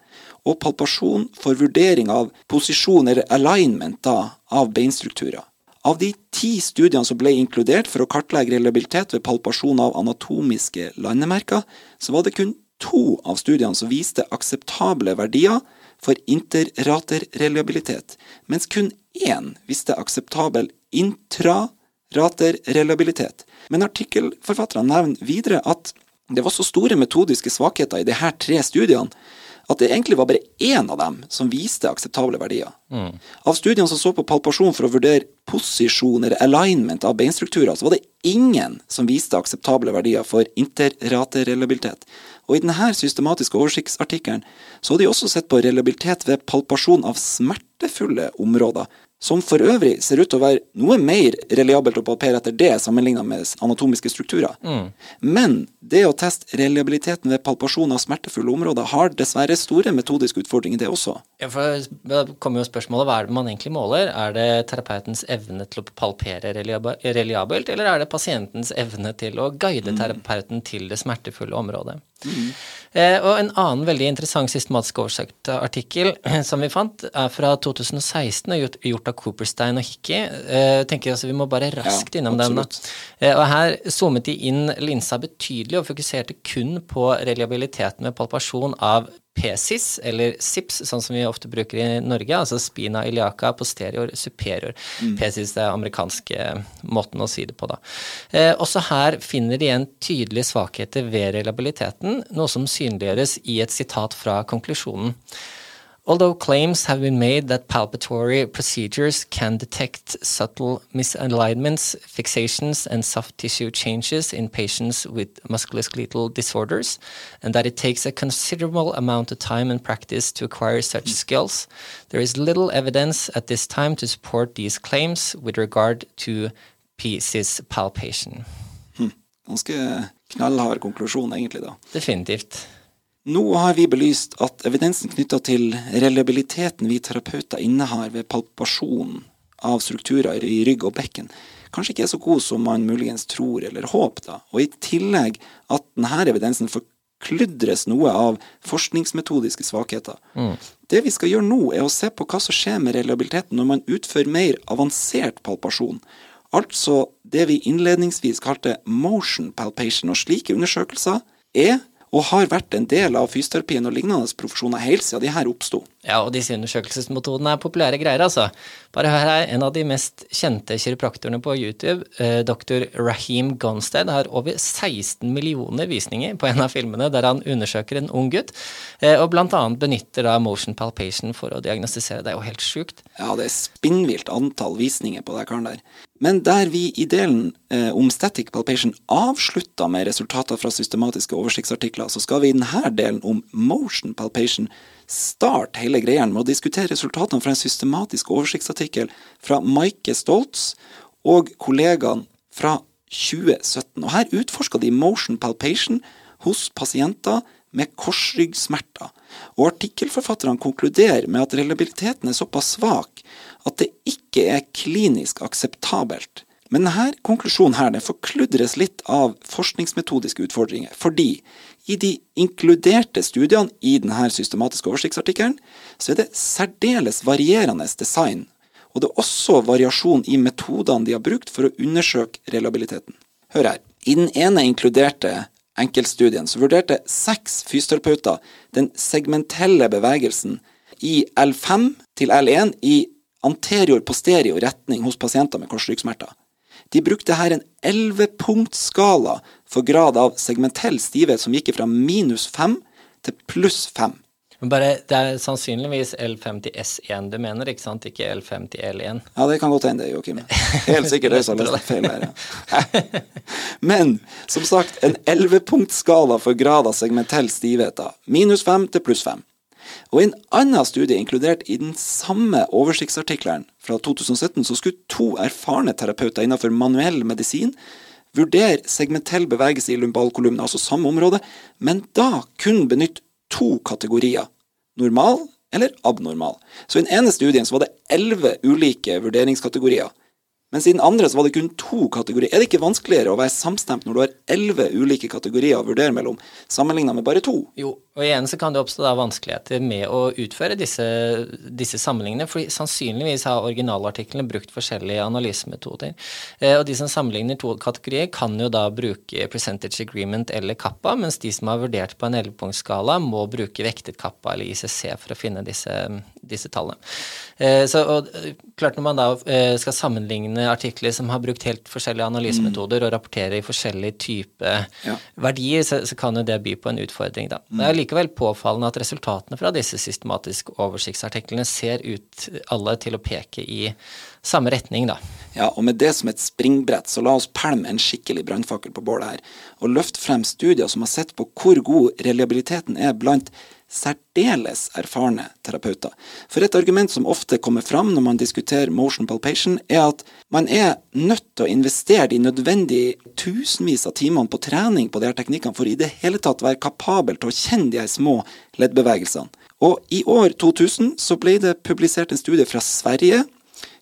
og palpasjon for vurdering av posisjon eller alignment da, av beinstrukturer. Av de ti studiene som ble inkludert for å kartlegge reliabilitet ved palpasjon av anatomiske landemerker, så var det kun to av studiene som viste akseptable verdier for interraterreliabilitet, mens kun én visste akseptabel intraraterreliabilitet. Men artikkelforfatterne nevner videre at det var så store metodiske svakheter i disse tre studiene at det egentlig var bare én av dem som viste akseptable verdier. Mm. Av studiene som så på palpasjon for å vurdere posisjoner, alignment av beinstrukturer, så var det ingen som viste akseptable verdier for interratereliabilitet. Og i denne systematiske oversiktsartikkelen så har de også sett på reliabilitet ved palpasjon av smertefulle områder, som for øvrig ser ut til å være noe mer reliabelt å palpere etter det sammenlignet med anatomiske strukturer. Mm. Men det å teste reliabiliteten ved palpasjon av smertefulle områder har dessverre store metodiske utfordringer, det også. Ja, for Da kommer jo spørsmålet hva er det man egentlig måler? Er det terapeutens evne til å palpere reliabelt, eller er det pasientens evne til å guide mm. terapeuten til det smertefulle området? Mm. Eh, og en annen veldig interessant systematisk oversøkt artikkel som vi fant, er fra 2016 og gjort, gjort av Cooperstein og Hickey. Eh, tenker altså Vi må bare raskt ja, innom den. Eh, og Her zoomet de inn linsa betydelig og fokuserte kun på reliabiliteten ved palpasjon av PCIS, eller SIPS, sånn som vi ofte bruker i Norge, altså spina iliaca posterior superior. Mm. PCIS er den amerikanske måten å si det på, da. Eh, også her finner de igjen tydelige svakheter ved reliabiliteten, noe som synliggjøres i et sitat fra konklusjonen. Although claims have been made that palpatory procedures can detect subtle misalignments, fixations, and soft tissue changes in patients with musculoskeletal disorders, and that it takes a considerable amount of time and practice to acquire such skills, there is little evidence at this time to support these claims with regard to PCIS palpation. Hmm. Ganske knallhard konklusjon, egentlig, da. Definitivt. Nå har vi belyst at evidensen knytta til reliabiliteten vi terapeuter innehar ved palpasjon av strukturer i rygg og bekken, kanskje ikke er så god som man muligens tror eller håper, og i tillegg at denne evidensen forkludres noe av forskningsmetodiske svakheter. Mm. Det vi skal gjøre nå, er å se på hva som skjer med reliabiliteten når man utfører mer avansert palpasjon, altså det vi innledningsvis kalte motion palpation, og slike undersøkelser er og har vært en del av fysioterapien og lignende profesjoner helt siden de her oppsto. Ja, og disse undersøkelsesmetodene er populære greier, altså. Bare hør her, en av de mest kjente kiropraktorene på YouTube, eh, dr. Raheem Gonstead, har over 16 millioner visninger på en av filmene der han undersøker en ung gutt, eh, og annet benytter da motion palpation for å diagnostisere. Det er jo helt sjukt. Ja, det er spinnvilt antall visninger på den karen der. Men der vi i delen eh, om static palpation avslutta med resultater fra systematiske oversiktsartikler, så skal vi i denne delen om motion palpation starte hele greia med å diskutere resultatene fra en systematisk oversiktsartikkel fra Maike Stoltz og kollegaene fra 2017. Og Her utforska de motion palpation hos pasienter med korsryggsmerter. Og artikkelforfatterne konkluderer med at reliabiliteten er såpass svak at det ikke er klinisk akseptabelt. Men denne konklusjonen her, den forkludres litt av forskningsmetodiske utfordringer. Fordi i de inkluderte studiene i denne systematiske oversiktsartikkelen, så er det særdeles varierende design. Og det er også variasjon i metodene de har brukt for å undersøke reliabiliteten. Hør her. I den ene inkluderte enkeltstudien så vurderte seks fysioterapeuter den segmentelle bevegelsen i L5 til L1 i anterior posterior retning hos pasienter med korsryggsmerter. De brukte her en ellevepunktsskala for grad av segmentell stivhet som gikk fra minus 5 til pluss 5. Men bare, Det er sannsynligvis L5 til S1 du mener, ikke sant? Ikke L5 til L1? Ja, det kan godt hende, Joakim. Helt sikkert det som har lest feil her. Ja. Men som sagt, en ellevepunktsskala for grad av segmentell stivhet. da. Minus 5 til pluss 5. Og I en annen studie inkludert i den samme oversiktsartikkelen fra 2017, så skulle to erfarne terapeuter innenfor manuell medisin vurdere segmentell bevegelse i lumbalkolumnen, altså samme område, men da kun benytte to kategorier. Normal eller abnormal. Så i den ene studien så var det elleve ulike vurderingskategorier. Mens i den andre så var det kun to kategorier. Er det ikke vanskeligere å være samstemt når du har elleve ulike kategorier å vurdere mellom, sammenligna med bare to? Jo, og igjen så kan det oppstå da vanskeligheter med å utføre disse, disse sammenligningene, for sannsynligvis har originalartiklene brukt forskjellige analysemetoder. Eh, og de som sammenligner to kategorier, kan jo da bruke percentage agreement eller kappa, mens de som har vurdert på en ellevepunktsskala, må bruke vektet kappa eller ICC for å finne disse, disse tallene. Eh, så og, klart Når man da eh, skal sammenligne artikler som har brukt helt forskjellige analysemetoder mm. og rapporterer i forskjellige typer ja. verdier, så, så, kan jo det by på en utfordring. da. Mm. Det er likevel påfallende at resultatene fra disse systematiske oversiktsartiklene ser ut alle til å peke i samme retning, da. Ja, og med det som et springbrett, så la oss pælme en skikkelig brannfakkel på bålet her, og løfte frem studier som har sett på hvor god reliabiliteten er blant særdeles erfarne terapeuter. For et argument som ofte kommer fram når man diskuterer motion palpation, er at man er nødt til å investere de nødvendige tusenvis av timene på trening på de her teknikkene for i det hele tatt være kapabel til å kjenne de her små leddbevegelsene. Og i år 2000 så ble det publisert en studie fra Sverige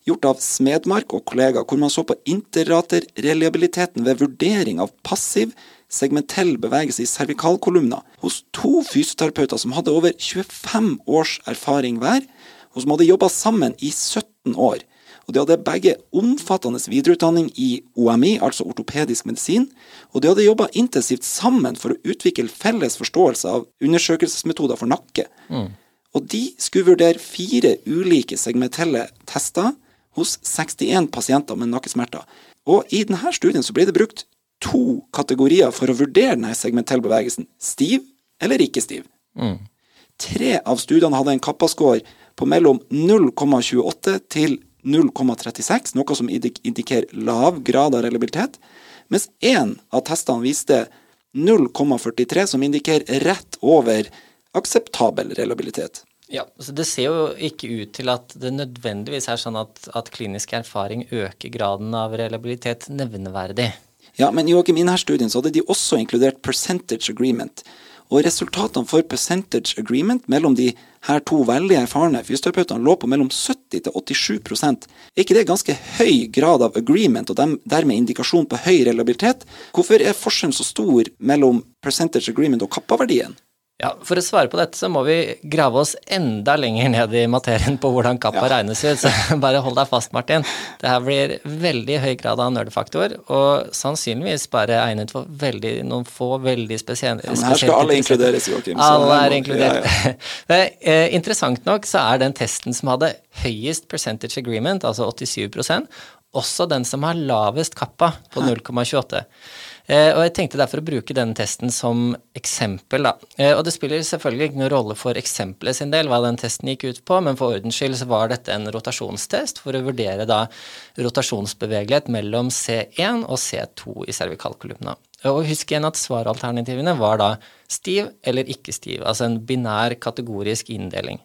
gjort av Smedmark og kollegaer, hvor man så på interrater-reliabiliteten ved vurdering av passiv segmentell bevegelse i cervikalkolumna hos to fysioterapeuter som hadde over 25 års erfaring hver, og som hadde jobba sammen i 17 år. Og De hadde begge omfattende videreutdanning i OMI, altså ortopedisk medisin, og de hadde jobba intensivt sammen for å utvikle felles forståelse av undersøkelsesmetoder for nakke. Mm. Og de skulle vurdere fire ulike segmentelle tester hos 61 pasienter med nakkesmerter. Og i denne studien så ble det brukt to kategorier for å vurdere denne segmentelle bevegelsen. Stiv eller ikke stiv. Mm. Tre av studiene hadde en kappascore på mellom 0,28 til 0,36, noe som indikerer lav grad av reliabilitet, mens én av testene viste 0,43, som indikerer rett over akseptabel reliabilitet. Ja, så Det ser jo ikke ut til at det nødvendigvis er sånn at, at klinisk erfaring øker graden av reliabilitet nevneverdig. Ja, men Joakim, i denne studien så hadde de også inkludert percentage agreement. Og resultatene for percentage agreement mellom de her to veldig erfarne fysioterapeutene lå på mellom 70 til 87 Er ikke det ganske høy grad av agreement, og dermed indikasjon på høy relabilitet? Hvorfor er forskjellen så stor mellom percentage agreement og kappaverdien? Ja, For å svare på dette, så må vi grave oss enda lenger ned i materien på hvordan kappa ja. regnes ut. Så bare hold deg fast, Martin. Det her blir veldig høy grad av nerdefaktor, og sannsynligvis bare egnet for veldig, noen få veldig spesielle ja, Men her skal alle inkluderes, Joakim. Alle er inkludert. Ja, ja. Eh, interessant nok så er den testen som hadde høyest percentage agreement, altså 87% også den som har lavest kappa, på 0,28. Eh, og jeg tenkte derfor å bruke denne testen som eksempel, da. Eh, og det spiller selvfølgelig ikke noen rolle for eksempelet sin del hva den testen gikk ut på, men for ordens skyld så var dette en rotasjonstest for å vurdere da rotasjonsbevegelighet mellom C1 og C2 i cervikalkolumna. Og husk igjen at svaralternativene var da stiv eller ikke stiv, altså en binær kategorisk inndeling.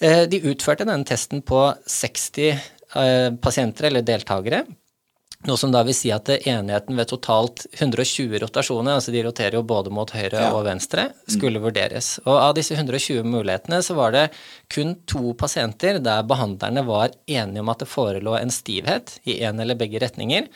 Eh, de utførte denne testen på 60 pasienter eller deltakere noe som da vil si at enigheten ved totalt 120 rotasjoner, altså de roterer jo både mot høyre ja. og venstre, skulle mm. vurderes. Og av disse 120 mulighetene så var det kun to pasienter der behandlerne var enige om at det forelå en stivhet i en eller begge retninger,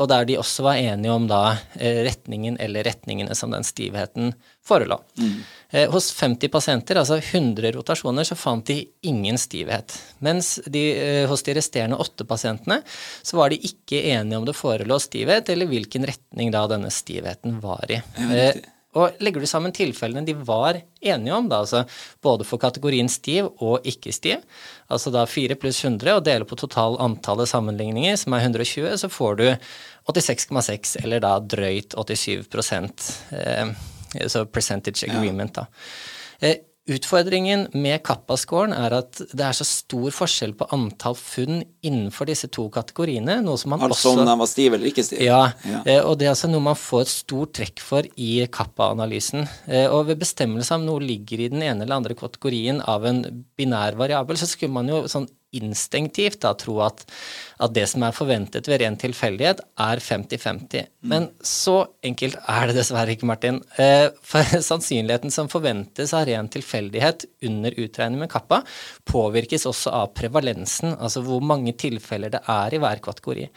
og der de også var enige om da eh, retningen eller retningene som den stivheten forelå. Mm. Eh, hos 50 pasienter, altså 100 rotasjoner, så fant de ingen stivhet. Mens de, eh, hos de resterende åtte pasientene så var de ikke enige om det forelå stivhet, eller hvilken retning da denne stivheten var i. Ja, og legger du sammen tilfellene de var enige om, da, altså både for kategorien stiv og ikke stiv, altså da 4 pluss 100 og deler på total antallet sammenligninger, som er 120, så får du 86,6, eller da drøyt 87 eh, så percentage agreement, da. Eh, utfordringen med Kappa-scoren er at det er så stor forskjell på antall funn innenfor disse to kategoriene. noe som man altså også... om den var stiv eller ikke stiv? Ja, ja. Eh, og det er altså noe man får et stort trekk for i Kappa-analysen. Eh, og ved bestemmelse om noe ligger i den ene eller andre kategorien av en binær variabel, så skulle man jo sånn instinktivt da, tro at, at, det som er forventet ved ren tilfeldighet, er 50-50. Mm. Men så enkelt er det dessverre ikke, Martin. Eh, for sannsynligheten som forventes av ren tilfeldighet under utregning med kappa, påvirkes også av prevalensen, altså hvor mange tilfeller det er i hver kategori.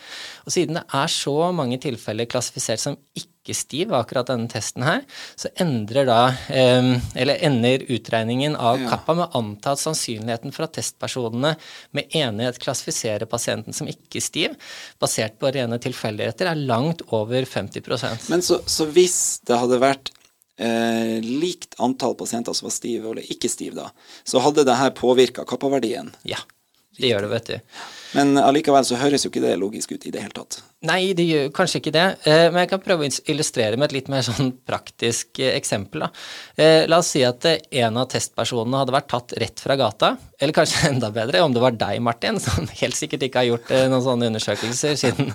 Og siden det er så mange tilfeller klassifisert som ikke stiv, akkurat denne testen her, så endrer da eh, Eller ender utregningen av kappa med å anta at sannsynligheten for at testpersonene med enighet klassifiserer pasienten som ikke stiv, basert på rene tilfeldigheter, er langt over 50% Men så, så hvis det hadde vært eh, likt antall pasienter som var stive eller ikke stive, da, så hadde det her påvirka kappaverdien? Ja, det gjør det, vet du. Men allikevel så høres jo ikke det logisk ut i det hele tatt. Nei, det gjør kanskje ikke det. Eh, men jeg kan prøve å illustrere med et litt mer sånn praktisk eh, eksempel. Da. Eh, la oss si at en av testpersonene hadde vært tatt rett fra gata. Eller kanskje enda bedre om det var deg, Martin, som helt sikkert ikke har gjort noen sånne undersøkelser siden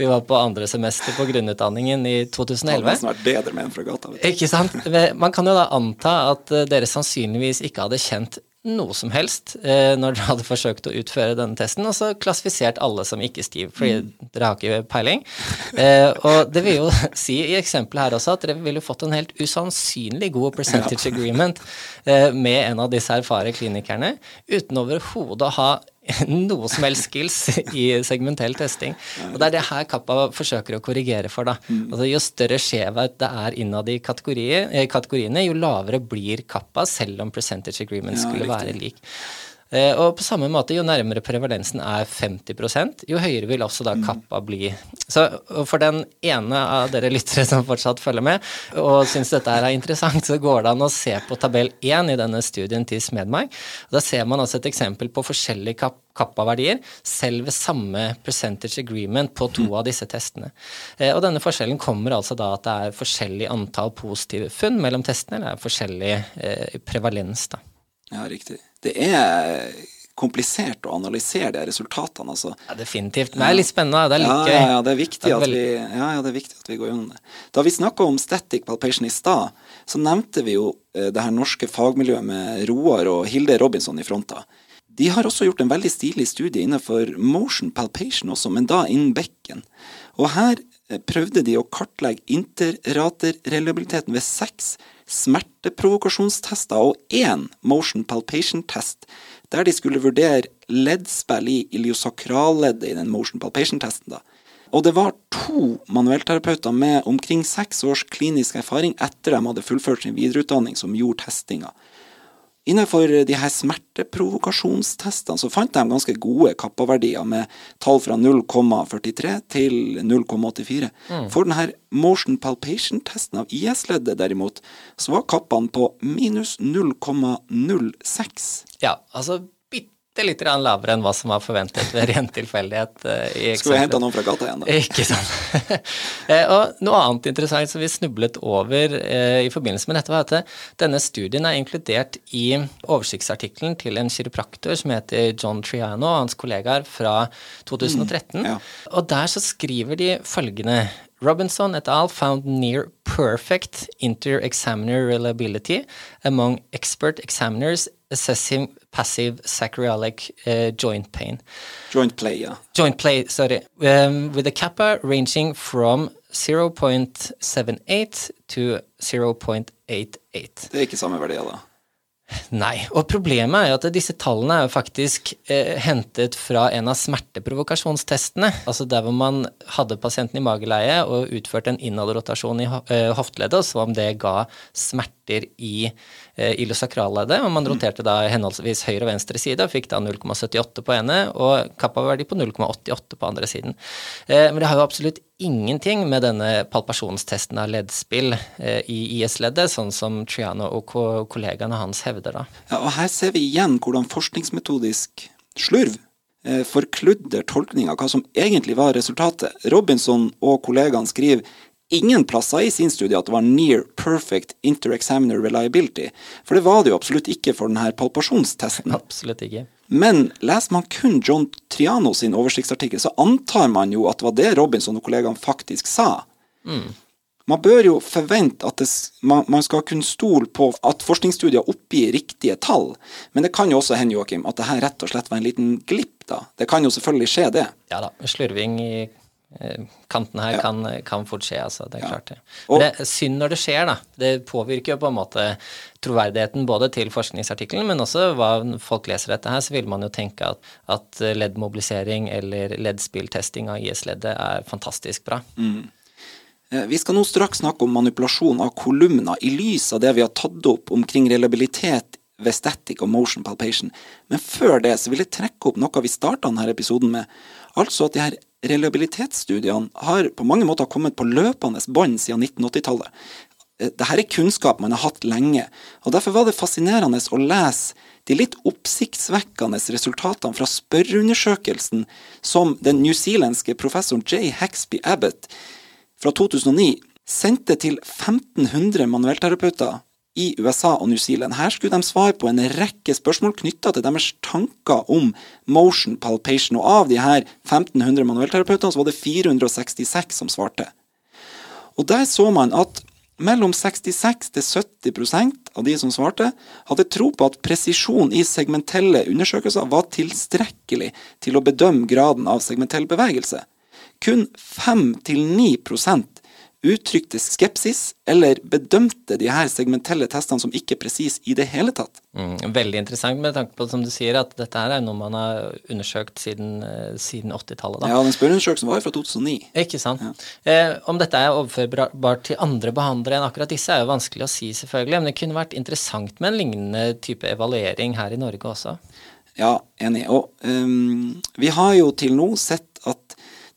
vi var på andre semester på grunnutdanningen i 2011. Det hadde nesten vært bedre med en fra gata. Ikke sant. Man kan jo da anta at dere sannsynligvis ikke hadde kjent noe som helst eh, når dere hadde forsøkt å utføre denne testen, og så klassifisert alle som ikke-stiv, fordi mm. dere har ikke peiling. Eh, og det vil jo si i eksempelet her også at dere ville fått en helt usannsynlig god percentage agreement eh, med en av disse erfare klinikerne, uten overhodet å ha noe som helst skills i segmentell testing. Og Det er det her Kappa forsøker å korrigere for. da. Mm. Altså Jo større skjevhet det er innad i kategoriene, jo lavere blir Kappa, selv om percentage agreement skulle være lik. Eh, og på samme måte, jo nærmere prevalensen er 50 jo høyere vil også da mm. kappa bli. Så for den ene av dere lyttere som fortsatt følger med, og syns dette er interessant, så går det an å se på tabell 1 i denne studien til Smedmark. Da ser man altså et eksempel på forskjellige kap kappa-verdier, selv ved samme percentage agreement på to av disse testene. Eh, og denne forskjellen kommer altså da at det er forskjellig antall positive funn mellom testene, eller det er forskjellig eh, prevalens, da. Ja, riktig det er komplisert å analysere de resultatene. Altså. Ja, definitivt. Men det er litt spennende. Det er litt gøy. Ja, ja, det er viktig, at, vi, ja, ja, det er viktig at vi går gjennom det. Da vi snakka om static palpation i stad, så nevnte vi jo eh, det her norske fagmiljøet med Roar og Hilde Robinson i fronta. De har også gjort en veldig stilig studie innenfor motion palpation også, men da innen bekken. Og her eh, prøvde de å kartlegge interraterreliabiliteten ved seks smerteprovokasjonstester og én motion palpation-test, der de skulle vurdere leddspill i iliosakralleddet i den motion palpation-testen. Og det var to manuellterapeuter med omkring seks års klinisk erfaring etter de hadde fullført sin videreutdanning, som gjorde testinga. Innenfor de her smerteprovokasjonstestene så fant de ganske gode kappaverdier med tall fra 0,43 til 0,84. Mm. For denne motion palpation-testen av IS-leddet derimot, så var kappene på minus 0,06. Ja, altså bitte litt lavere enn hva som var forventet ved ren tilfeldighet. Uh, Skulle vi henta noen fra gata igjen, da? Ikke sant. uh, og noe annet interessant som vi snublet over uh, i forbindelse med dette, var at denne studien er inkludert i oversiktsartikkelen til en kiropraktor som heter John Triano og hans kollegaer fra 2013. Mm, ja. Og der så skriver de følgende Robinson et al. found near perfect inter-examiner reliability among expert examiners assessing passive sacroiliac uh, joint pain. Joint play, yeah. Joint play, sorry. Um, with a kappa ranging from 0.78 to 0.88. Det er ikke samme verdier, da? Nei, og problemet er jo at disse tallene er jo faktisk eh, hentet fra en av smerteprovokasjonstestene. Altså der hvor man hadde pasienten i mageleie og utførte en innholdrotasjon i eh, hofteleddet og så om det ga smerter i Eh, ilosakralleddet, og man mm. roterte da henholdsvis høyre og venstre side og fikk da 0,78 på ene og kappaverdi på 0,88 på andre siden. Eh, men det har jo absolutt ingenting med denne palpasjonstesten av leddspill eh, i IS-leddet, sånn som Triano og kollegaene hans hevder da. Ja, og her ser vi igjen hvordan forskningsmetodisk slurv forkludder tolkninga av hva som egentlig var resultatet. Robinson og kollegaene skriver ingen plasser i sin studie at det var near perfect inter-examiner reliability. For det var det jo absolutt ikke for denne palpasjonstesten. Absolutt ikke. Men leser man kun John Triano sin oversiktsartikkel, så antar man jo at det var det Robinson og kollegaene faktisk sa. Mm. Man bør jo forvente at det, man, man, skal kunne stole på at forskningsstudier oppgir riktige tall. Men det kan jo også hende Joachim, at det her rett og slett var en liten glipp. da. Det kan jo selvfølgelig skje, det. Ja da. Slurving i kanten her ja. kan, kan, fort skje, altså. Det er ja. klart det. Men det er synd når det skjer, da. Det påvirker jo på en måte troverdigheten både til forskningsartikkelen, men også hva folk leser dette her, så vil man jo tenke at, at leddmobilisering eller leddspilltesting av IS-leddet er fantastisk bra. Mm. Eh, vi skal nå straks snakke om manipulasjon av kolumner i lys av det vi har tatt opp omkring reliabilitet ved static og motion palpation. Men før det så vil jeg trekke opp noe vi starta denne episoden med. Altså at de her reliabilitetsstudiene har på mange måter kommet på løpende bånd siden 1980-tallet. Eh, Dette er kunnskap man har hatt lenge, og derfor var det fascinerende å lese de litt oppsiktsvekkende resultatene fra spørreundersøkelsen som den newzealandske professoren J. Haxby Abbott fra 2009 sendte til 1500 manuellterapeuter i USA og New Zealand. Her skulle de svare på en rekke spørsmål knytta til deres tanker om motion palpation. Og av de her 1500 manuellterapeutene så var det 466 som svarte. Og der så man at mellom 66 til 70% av de som svarte, hadde tro på at presisjon i segmentelle undersøkelser var tilstrekkelig til å bedømme graden av segmentell bevegelse. Kun 5-9 uttrykte skepsis eller bedømte de her segmentelle testene som ikke presis i det hele tatt. Mm, veldig interessant med tanke på som du sier, at dette her er noe man har undersøkt siden, eh, siden 80-tallet. Ja, den spørreundersøkelsen var jo fra 2009. Ikke sant. Ja. Eh, om dette er overførbart til andre behandlere enn akkurat disse, er jo vanskelig å si, selvfølgelig. Men det kunne vært interessant med en lignende type evaluering her i Norge også. Ja, enig. Og um, vi har jo til nå sett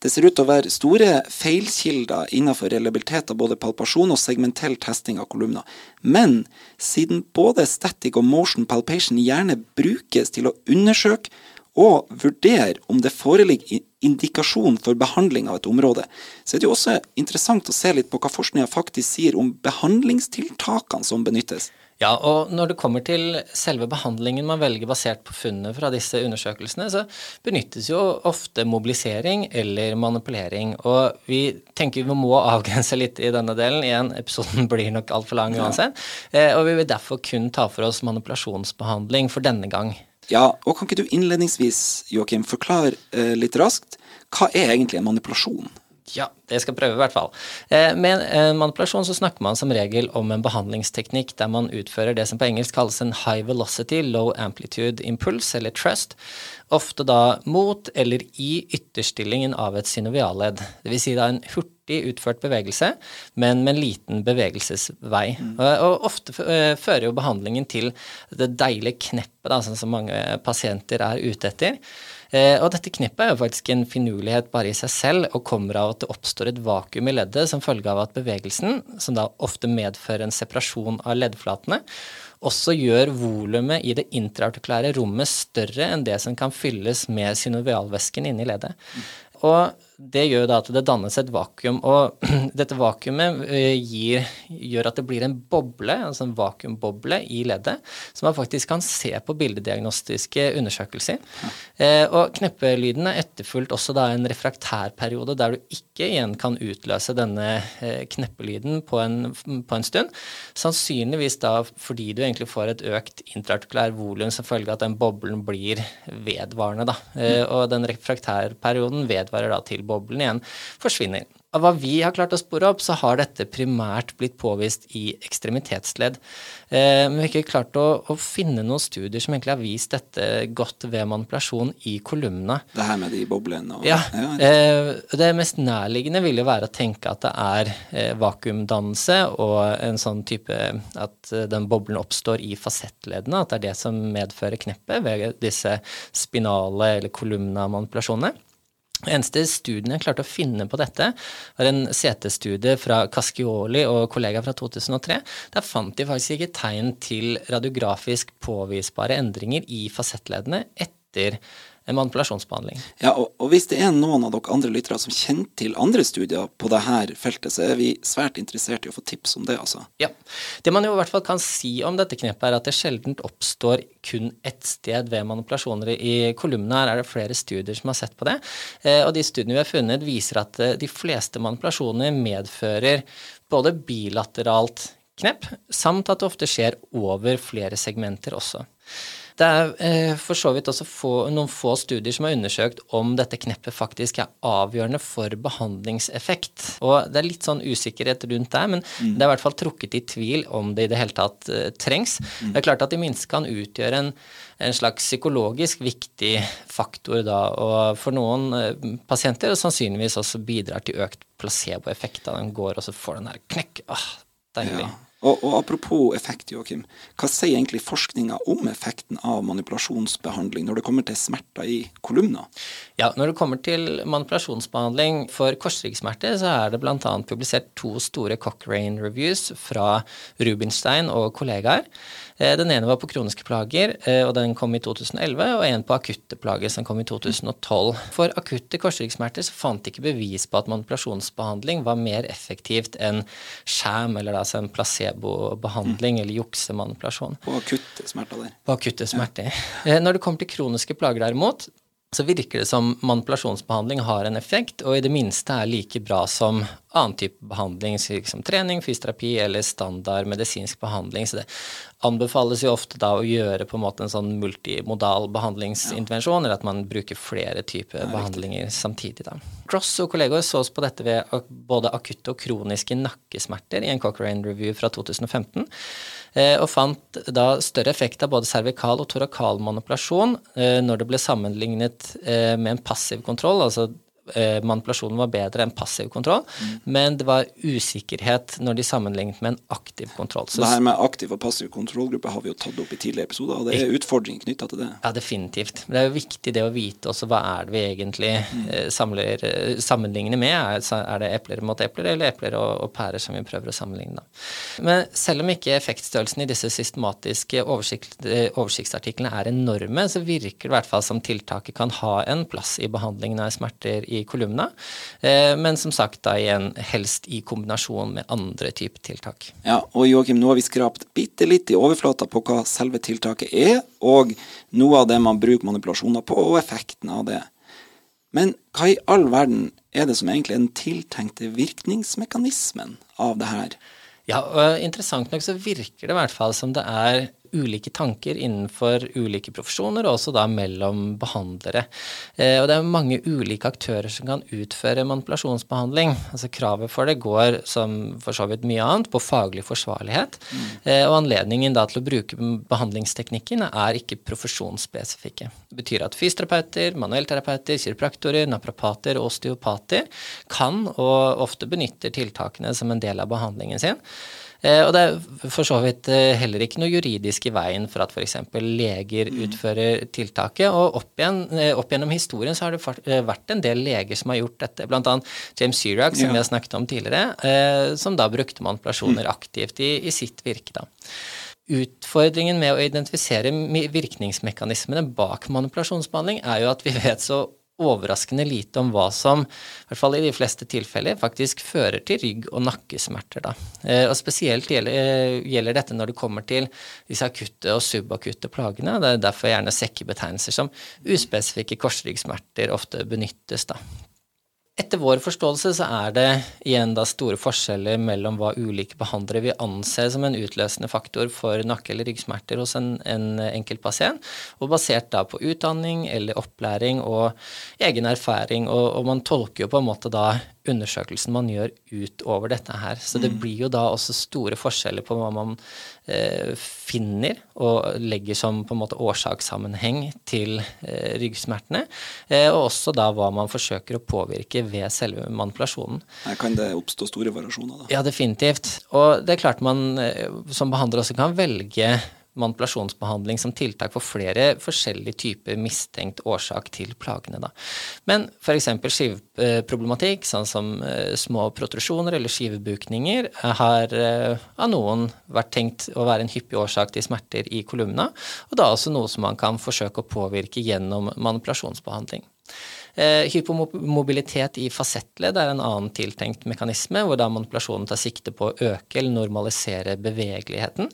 det ser ut til å være store feilkilder innenfor reliabilitet av både palpasjon og segmentell testing av kolumner. Men siden både static og motion palpation gjerne brukes til å undersøke og vurdere om det foreligger indikasjon for behandling av et område, så er det jo også interessant å se litt på hva forskninga faktisk sier om behandlingstiltakene som benyttes. Ja, og når det kommer til selve behandlingen man velger basert på funnene fra disse undersøkelsene, så benyttes jo ofte mobilisering eller manipulering. Og vi tenker vi må avgrense litt i denne delen. Igjen, episoden blir nok altfor lang uansett. Ja. Eh, og vi vil derfor kun ta for oss manipulasjonsbehandling for denne gang. Ja, og kan ikke du innledningsvis, Joakim, forklare eh, litt raskt hva er egentlig en manipulasjon? Ja, det skal prøve, i hvert fall. Eh, med manipulasjon så snakker man som regel om en behandlingsteknikk der man utfører det som på engelsk kalles en high velocity, low amplitude impulse, eller trust. Ofte da mot eller i ytterstillingen av et synovialledd. Dvs. Si da en hurtig utført bevegelse, men med en liten bevegelsesvei. Mm. Og ofte eh, fører jo behandlingen til det deilige kneppet, da, sånn som mange pasienter er ute etter. Eh, og dette knippet er jo faktisk en finurlighet bare i seg selv, og kommer av at det oppstår et vakuum i leddet som følge av at bevegelsen, som da ofte medfører en separasjon av leddflatene, også gjør volumet i det intraartikulære rommet større enn det som kan fylles med synovialvæsken inni leddet. Og det gjør da at det dannes et vakuum. Og dette vakuumet eh, gir, gjør at det blir en boble, altså en vakuumboble i leddet, som man faktisk kan se på bildediagnostiske undersøkelser. Eh, og kneppelyden er etterfulgt også da en refraktærperiode der du ikke igjen kan utløse denne eh, kneppelyden på en, på en stund. Sannsynligvis da fordi du egentlig får et økt intraartikulær volum som følge av at den boblen blir vedvarende. da. Og den refraktærperioden vedvarer da til boblen igjen forsvinner. Av hva vi har klart å spore opp, så har dette primært blitt påvist i ekstremitetsledd. Eh, men vi har ikke klart å, å, finne noen studier som egentlig har vist dette godt ved manipulasjon i kolumna. Det her med de boblene og Ja. eh, det mest nærliggende vil jo være å tenke at det er eh, vakuumdannelse og en sånn type at den boblen oppstår i fasettleddene, at det er det som medfører kneppet ved disse spinale eller kolumna-manipulasjonene. Eneste studien jeg klarte å finne på dette, var en CT-studie fra Cascioli og kollegaer fra 2003. Der fant de faktisk ikke tegn til radiografisk påvisbare endringer i fasettleddene etter en manipulasjonsbehandling. Ja, og, og, hvis det er noen av dere andre lyttere som kjenner til andre studier på dette feltet, så er vi svært interessert i å få tips om det, altså. Ja. Det man jo i hvert fall kan si om dette knepet, er at det sjelden oppstår kun ett sted ved manipulasjoner. I kolumnene her er det flere studier som har sett på det, eh, og de studiene vi har funnet, viser at eh, de fleste manipulasjoner medfører både bilateralt knepp, samt at det ofte skjer over flere segmenter også. Det er eh, for så vidt også få, noen få studier som har undersøkt om dette kneppet faktisk er avgjørende for behandlingseffekt. Og det er litt sånn usikkerhet rundt det, men mm. det er i hvert fall trukket i tvil om det i det hele tatt uh, trengs. Mm. Det er klart at det minst kan utgjøre en, en slags psykologisk viktig faktor da, og for noen uh, pasienter og sannsynligvis også bidrar til økt placeboeffekt. Da den går, og så får den der knekk. Åh, deilig. Ja. Og, og, apropos effekt, Joakim. Hva sier egentlig forskninga om effekten av manipulasjonsbehandling når det kommer til smerter i kolumner? Ja, Når det kommer til manipulasjonsbehandling for korsryggsmerter, så er det bl.a. publisert to store Cochrane reviews fra Rubinstein og kollegaer. Eh, den ene var på kroniske plager, eh, og den kom i 2011, og en på akutte plager, som kom i 2012. For akutte korsryggsmerter så fant de ikke bevis på at manipulasjonsbehandling var mer effektivt enn skjerm, eller altså en placebobehandling mm. eller juksemanipulasjon. På akutte smerter der. På akutte smerter. Ja. Eh, når det kommer til kroniske plager derimot, så virker det som manipulasjonsbehandling har en effekt, og i det minste er like bra som annen type behandling, som trening, fysioterapi eller standard medisinsk behandling. Så det anbefales jo ofte da å gjøre på en måte en sånn multimodal behandlingsintervensjon, eller at man bruker flere typer behandlinger samtidig. da. Cross og kollegaer så oss på dette ved både akutte og kroniske nakkesmerter i en Cochrane Review fra 2015. Eh, og fant da større effekt av både cervikal og torakal manipulasjon eh, når det ble sammenlignet eh, med en passiv kontroll, altså manipulasjonen var bedre enn passiv kontroll, mm. men det var usikkerhet når de sammenlignet med en aktiv kontroll. Så, det her med aktiv og passiv kontrollgruppe har vi jo tatt opp i tidligere episoder, og det er utfordringer knytta til det. Ja, definitivt. Men det er jo viktig det å vite også hva er det vi egentlig mm. Eh, samler, eh, sammenligner med. Er, det epler mot epler, eller epler og, og, pærer som vi prøver å sammenligne? Da. Men selv om ikke effektstørrelsen i disse systematiske oversikt, oversiktsartiklene er enorme, så virker det i hvert fall som tiltaket kan ha en plass i behandlingen av smerter i kolumna, eh, men som sagt da igjen helst i kombinasjon med andre typer tiltak. Ja, og Joakim, nå har vi skrapt bitte litt i overflata på hva selve tiltaket er, og noe av det man bruker manipulasjoner på, og effekten av det. Men hva i all verden er det som egentlig er den tiltenkte virkningsmekanismen av det her? Ja, og Interessant nok så virker det i hvert fall som det er ulike tanker innenfor ulike profesjoner, og også da mellom behandlere. Eh, og det er mange ulike aktører som kan utføre manipulasjonsbehandling. Altså Kravet for det går, som for så vidt mye annet, på faglig forsvarlighet. Mm. Eh, og anledningen da til å bruke behandlingsteknikken er ikke profesjonsspesifikke. Det betyr at fysioterapeuter, manuellterapeuter, kiropraktorer, naprapater og osteopater kan og ofte benytter tiltakene som en del av behandlingen sin. Eh, og det er for så vidt eh, heller ikke noe juridisk i veien for at f.eks. leger mm. utfører tiltaket. Og opp, igjen, eh, opp, gjennom historien så har det vært en del leger som har gjort dette. Blant annet James Syrac, som ja. vi har snakket om tidligere, som da brukte manipulasjoner mm. aktivt i, i sitt virke. da. Utfordringen med å identifisere virkningsmekanismene bak manipulasjonsbehandling er jo at vi vet så overraskende lite om hva som, i hvert fall i de fleste tilfeller, faktisk fører til rygg- og nakkesmerter. Da. Eh, og spesielt eh, gjelder, dette når det kommer til disse akutte og subakutte plagene. Det er derfor gjerne sekkebetegnelser som uspesifikke korsryggsmerter ofte benyttes. Da. Etter vår forståelse så er det igjen da store forskjeller mellom hva ulike behandlere vil anse som en utløsende faktor for nakke- eller ryggsmerter hos en, en enkelt pasient, og basert da på utdanning eller opplæring og egen erfaring. Og, og man tolker jo på en måte da undersøkelsen man gjør utover dette her. Så det mm. blir jo da også store forskjeller på hva man eh, finner og legger som på en måte årsakssammenheng til eh, ryggsmertene, eh, og også da hva man forsøker å påvirke ved selve manipulasjonen. Her kan det oppstå store variasjoner, da? Ja, definitivt. Og det er klart man eh, som behandler også kan velge manipulasjonsbehandling som tiltak for flere forskjellige typer mistenkt årsak til plagene. Da. Men f.eks. skiveproblematikk, sånn som uh, små protrusjoner eller skivebukninger, har uh, av noen vært tenkt å være en hyppig årsak til smerter i kolumna, og da også noe som man kan forsøke å påvirke gjennom manipulasjonsbehandling. Eh, hypomobilitet i fasettledd er en annen tiltenkt mekanisme, hvor da manipulasjonen tar sikte på å øke eller normalisere bevegeligheten.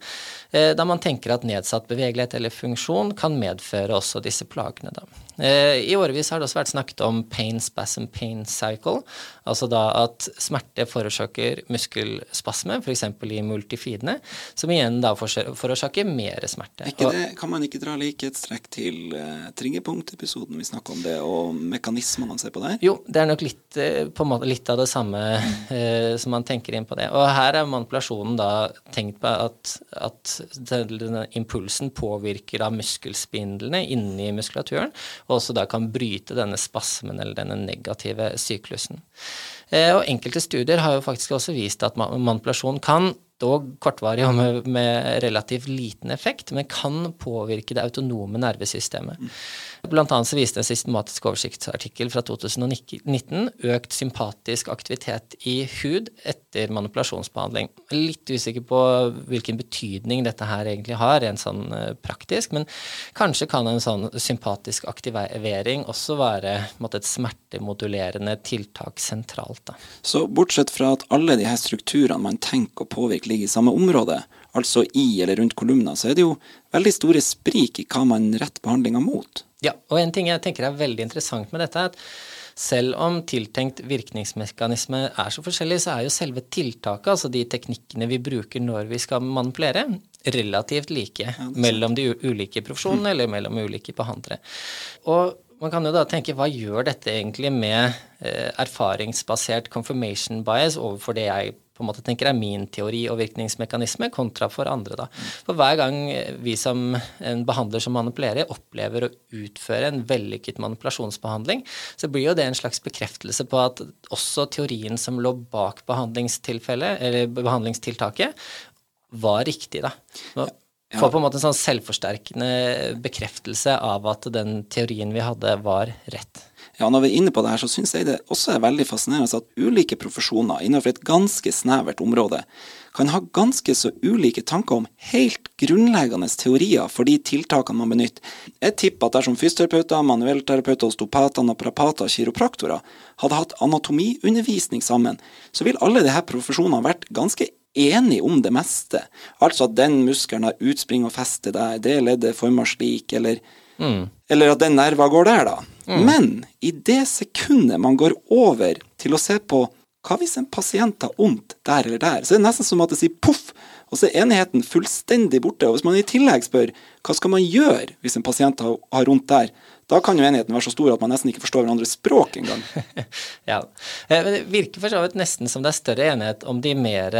Eh, da man tenker at nedsatt bevegelighet eller funksjon kan medføre også disse plagene. Da. Eh, I årevis har det også vært snakket om pain spasm pain cycle, altså da at smerte forårsaker muskelspasme, f.eks. i multifidene, som igjen da forårsaker mer smerte. Det, kan man ikke dra likhetstrekk til uh, triggerpunkt-episoden vi snakker om det, og mekanismer man ser på der? Jo, det er nok litt, uh, på måte, litt av det samme uh, som man tenker inn på det. Og her er manipulasjonen da tenkt på at, at denne impulsen påvirker da muskelspindlene inni muskulaturen, og også da kan bryte denne spasmen eller denne negative syklusen. Eh, og enkelte studier har jo faktisk også vist at manipulasjon kan dog kortvarig og med, med, relativt liten effekt, men kan påvirke det autonome nervesystemet. Blant annet så viste en systematisk oversiktsartikkel fra 2019 økt sympatisk aktivitet i hud etter manipulasjonsbehandling. Litt usikker på hvilken betydning dette her egentlig har, rent sånn eh, praktisk, men kanskje kan en sånn sympatisk aktivering også være måtte, et smertemodulerende tiltak sentralt. Da. Så bortsett fra at alle de her strukturene man tenker å påvirke ligger i samme område, altså i eller rundt kolumna, så er det jo veldig store sprik i hva man retter behandlinga mot. Ja, og en ting jeg tenker er veldig interessant med dette, er at selv om tiltenkt virkningsmekanisme er så forskjellig, så er jo selve tiltaket, altså de teknikkene vi bruker når vi skal manipulere, relativt like ja, mellom de ulike profesjonene mm. eller mellom ulike behandlere. Og man kan jo da tenke hva gjør dette egentlig med eh, erfaringsbasert confirmation bias overfor det jeg på en måte tenker er min teori og virkningsmekanisme, kontra for andre. da. For hver gang vi som en behandler som manipulerer, opplever å utføre en vellykket manipulasjonsbehandling, så blir jo det en slags bekreftelse på at også teorien som lå bak behandlingstilfellet, eller behandlingstiltaket, var riktig. da. Nå, ja. Får på en måte en sånn selvforsterkende bekreftelse av at den teorien vi hadde, var rett. Ja, Når vi er inne på det her, så syns jeg det også er veldig fascinerende at ulike profesjoner innenfor et ganske snevert område kan ha ganske så ulike tanker om helt grunnleggende teorier for de tiltakene man benytter. Jeg tipper at dersom fysioterapeuter, manuellterapeuter, osteopater, naprapater og kiropraktorer hadde hatt anatomiundervisning sammen, så ville alle disse profesjonene vært ganske enige om det meste. Altså at den muskelen har utspring og feste der, det leddet former slik, eller, mm. eller at den nerva går der, da. Mm. Men i det sekundet man går over til å se på hva hvis en pasient har vondt der eller der? Så det er nesten som at det sier poff, og så er enigheten fullstendig borte. Og hvis man i tillegg spør hva skal man gjøre hvis en pasient har, har vondt der, da kan jo enigheten være så stor at man nesten ikke forstår hverandres språk engang. ja. Eh, men det virker for så vidt nesten som det er større enighet om de mer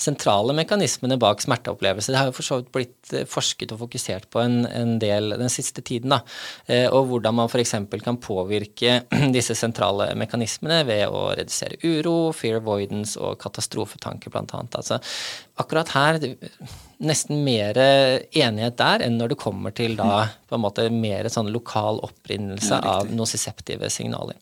sentrale mekanismene bak smerteopplevelse. Det har jo for så vidt blitt eh, forsket og fokusert på en, en del den siste tiden. da, eh, Og hvordan man f.eks. kan påvirke disse sentrale mekanismene ved å redusere uro, fear avoidance og katastrofetanke, annet. Altså, akkurat her nesten mer enighet der enn når det kommer til da på en måte mer sånn lokal opprinnelse ja, av nosiseptive signaler.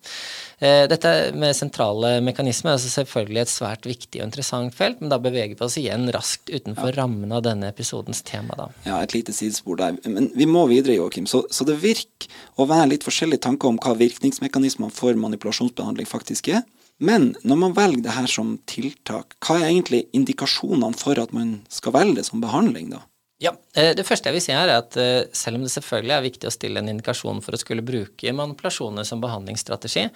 Eh, dette med sentrale mekanismer er selvfølgelig et svært viktig og interessant felt, men da beveger vi oss igjen raskt utenfor ja. rammen av denne episodens tema. da. Ja, et lite sidespor der. Men vi må videre, Joakim. Så, så det virker å være litt forskjellige tanker om hva virkningsmekanismene for manipulasjonsbehandling faktisk er. Men når man velger det her som tiltak, hva er egentlig indikasjonene for at man skal velge det som behandling, da? Ja, eh, Det første jeg vil si er at eh, selv om det selvfølgelig er viktig å stille en indikasjon for å skulle bruke manipulasjoner som behandlingsstrategi,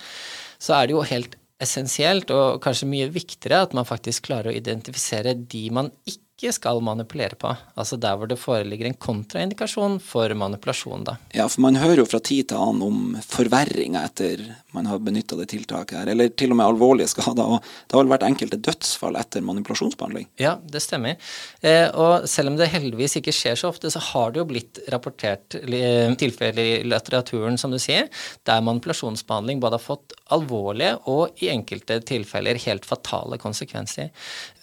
så er det jo helt essensielt, og kanskje mye viktigere, at man faktisk klarer å identifisere de man ikke ikke skal manipulere på. Altså der hvor det foreligger en kontraindikasjon for manipulasjon, da. Ja, for man hører jo fra tid til annen om forverringer etter man har benytta det tiltaket her, eller til og med alvorlige skader. Og det har vel vært enkelte dødsfall etter manipulasjonsbehandling? Ja, det stemmer. Eh, og selv om det heldigvis ikke skjer så ofte, så har det jo blitt rapportert eh, tilfeller i litteraturen, som du sier, der manipulasjonsbehandling både har fått alvorlige og i enkelte tilfeller helt fatale konsekvenser.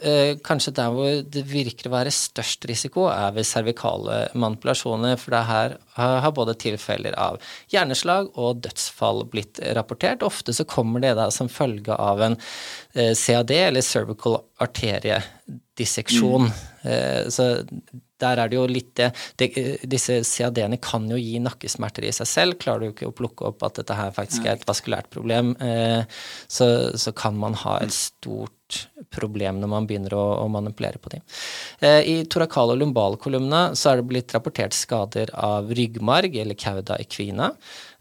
Eh, kanskje der hvor det virker å være størst risiko, er ved cervikale manipulasjoner. For det er her har både tilfeller av hjerneslag og dødsfall blitt rapportert. Ofte så kommer det da som følge av en eh, CAD, eller cervical arteriedisseksjon. Mm. Eh, så der er det jo litt det, det Disse CAD-ene kan jo gi nakkesmerter i seg selv. Klarer du ikke å plukke opp at dette her faktisk er et vaskulært problem, eh, så, så kan man ha et stort problem når man begynner å, å manipulere på dem. Eh, I torakal- og lumbalkolumna så er det blitt rapportert skader av ryggmarg eller cauda equina.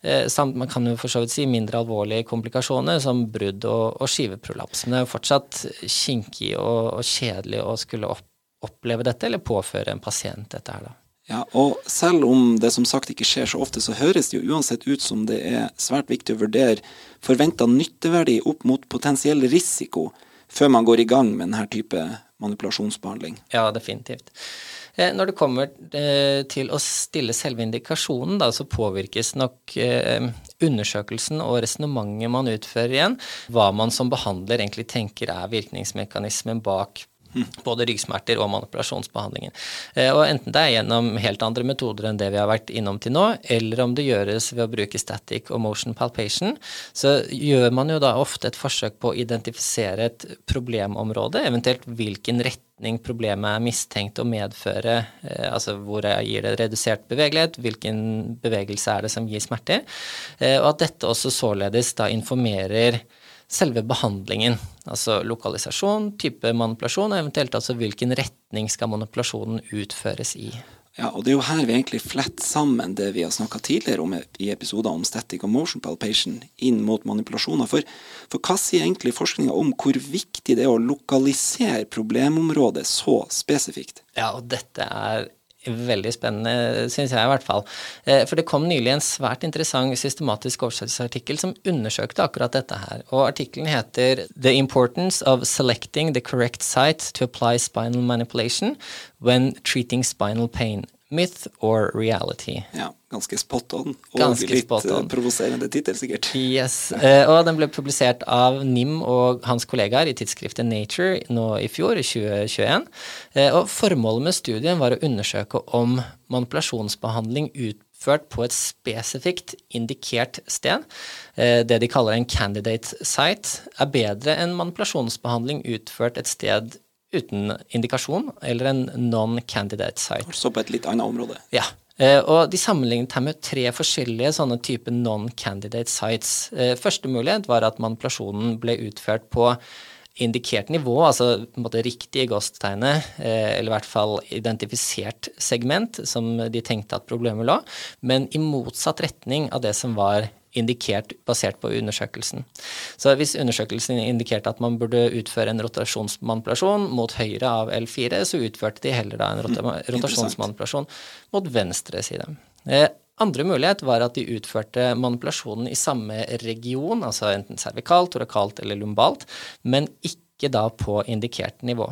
Eh, samt man kan jo for så vidt si mindre alvorlige komplikasjoner som brudd og, og skiveprolaps. Men det er jo fortsatt kinkig og, og kjedelig å skulle opp, oppleve dette eller påføre en pasient dette her, da. Ja, og selv om det som sagt ikke skjer så ofte, så høres det jo uansett ut som det er svært viktig å vurdere forventa nytteverdi opp mot potensiell risiko før man går i gang med denne type manipulasjonsbehandling. Ja, definitivt. Eh, når det kommer eh, til å stille selve indikasjonen, da, så påvirkes nok eh, undersøkelsen og resonnementet man utfører igjen, hva man som behandler egentlig tenker er virkningsmekanismen bak både ryggsmerter og manipulasjonsbehandlingen. Og enten det er gjennom helt andre metoder enn det vi har vært innom til nå, eller om det gjøres ved å bruke static og motion palpation, så gjør man jo da ofte et forsøk på å identifisere et problemområde, eventuelt hvilken retning problemet er mistenkt å medføre, altså hvor gir det redusert bevegelighet, hvilken bevegelse er det som gir smerter, og at dette også således da informerer selve behandlingen. Altså lokalisasjon, type manipulasjon, og eventuelt altså hvilken retning skal manipulasjonen utføres i. Ja, og det er jo her vi egentlig fletter sammen det vi har snakka tidligere om i episoder om static og motion palpation inn mot manipulasjoner. For, for hva sier egentlig forskninga om hvor viktig det er å lokalisere problemområdet så spesifikt? Ja, og dette er Veldig spennende, syns jeg i hvert fall. Eh, for det kom nylig en svært interessant systematisk oversettelsesartikkel som undersøkte akkurat dette her. Og artikkelen heter The Importance of Selecting the Correct Site to Apply Spinal Manipulation When Treating Spinal Pain. Myth or reality? Ja, ganske spot on. Og ganske litt on. provoserende tittel, sikkert. Yes, uh, og den ble publisert av Nim og hans kollegaer i tidsskriftet Nature nå i fjor, i 2021. Uh, og formålet med studien var å undersøke om manipulasjonsbehandling utført på et spesifikt indikert sted, det de kaller en candidate site, er bedre enn manipulasjonsbehandling utført et sted uten indikasjon, eller en non-candidate site. Så på et litt annet område? Ja. Eh, og de sammenlignet her med tre forskjellige sånne type non-candidate sites. Eh, første mulighet var at manipulasjonen ble utført på indikert nivå, altså på en måte riktig i eh, eller i hvert fall identifisert segment som de tenkte at problemet lå, men i motsatt retning av det som var indikert basert på undersøkelsen. Så hvis undersøkelsen indikerte at man burde utføre en rotasjonsmanipulasjon mot høyre av L4, så utførte de heller da en rota mm, rotasjonsmanipulasjon mot venstre side. Andre mulighet var at de utførte manipulasjonen i samme region, altså enten cervikalt, torakalt eller lumbalt, men ikke da på indikert nivå.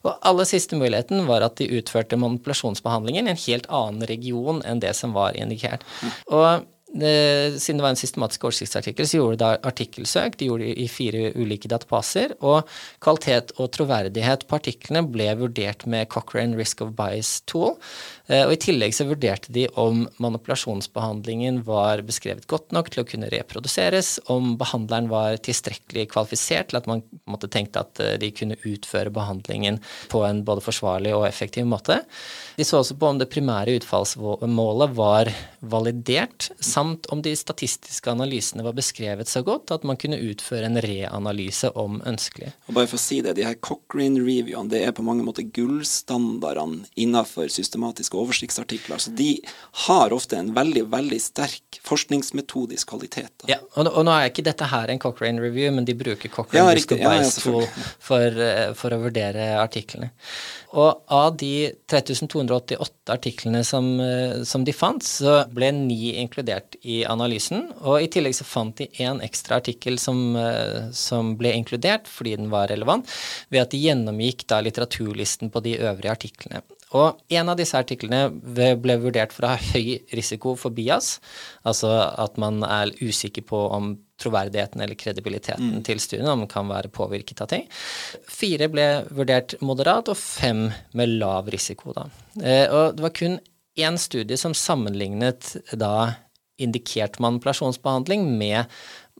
Og aller siste muligheten var at de utførte manipulasjonsbehandlingen i en helt annen region enn det som var indikert. Og det, siden det var en systematisk oversiktsartikkel, så gjorde de da artikkelsøk. De gjorde det i fire ulike databaser. Og kvalitet og troverdighet på artiklene ble vurdert med Cochrane Risk of Bias Tool. Eh, og I tillegg så vurderte de om manipulasjonsbehandlingen var beskrevet godt nok til å kunne reproduseres, om behandleren var tilstrekkelig kvalifisert til at man måtte tenkte at eh, de kunne utføre behandlingen på en både forsvarlig og effektiv måte. De så også på om det primære utfallsmålet var validert, samt om de statistiske analysene var beskrevet så godt at man kunne utføre en reanalyse om ønskelig. Og bare for å si det, de her Cochrane-reviewene det er på mange måter gullstandardene innenfor systematiske oversiktsartikler. Så de har ofte en veldig, veldig sterk forskningsmetodisk kvalitet. Da. Ja, og, og, nå er ikke dette her en Cochrane review, men de bruker Cochrane ja, of Bias Tool for, eh, for, å vurdere artiklene. Og av de 3288 artiklene som, eh, som, de fant, så ble ni inkludert i analysen. Og i tillegg så fant de en ekstra artikkel som, eh, som ble inkludert fordi den var relevant, ved at de gjennomgikk da litteraturlisten på de øvrige artiklene. Og en av disse artiklene ble vurdert for å ha høy risiko for bias, altså at man er usikker på om troverdigheten eller kredibiliteten mm. til studiene, om den kan være påvirket av ting. Fire ble vurdert moderat, og fem med lav risiko. Da. Eh, og det var kun én studie som sammenlignet da indikert manipulasjonsbehandling med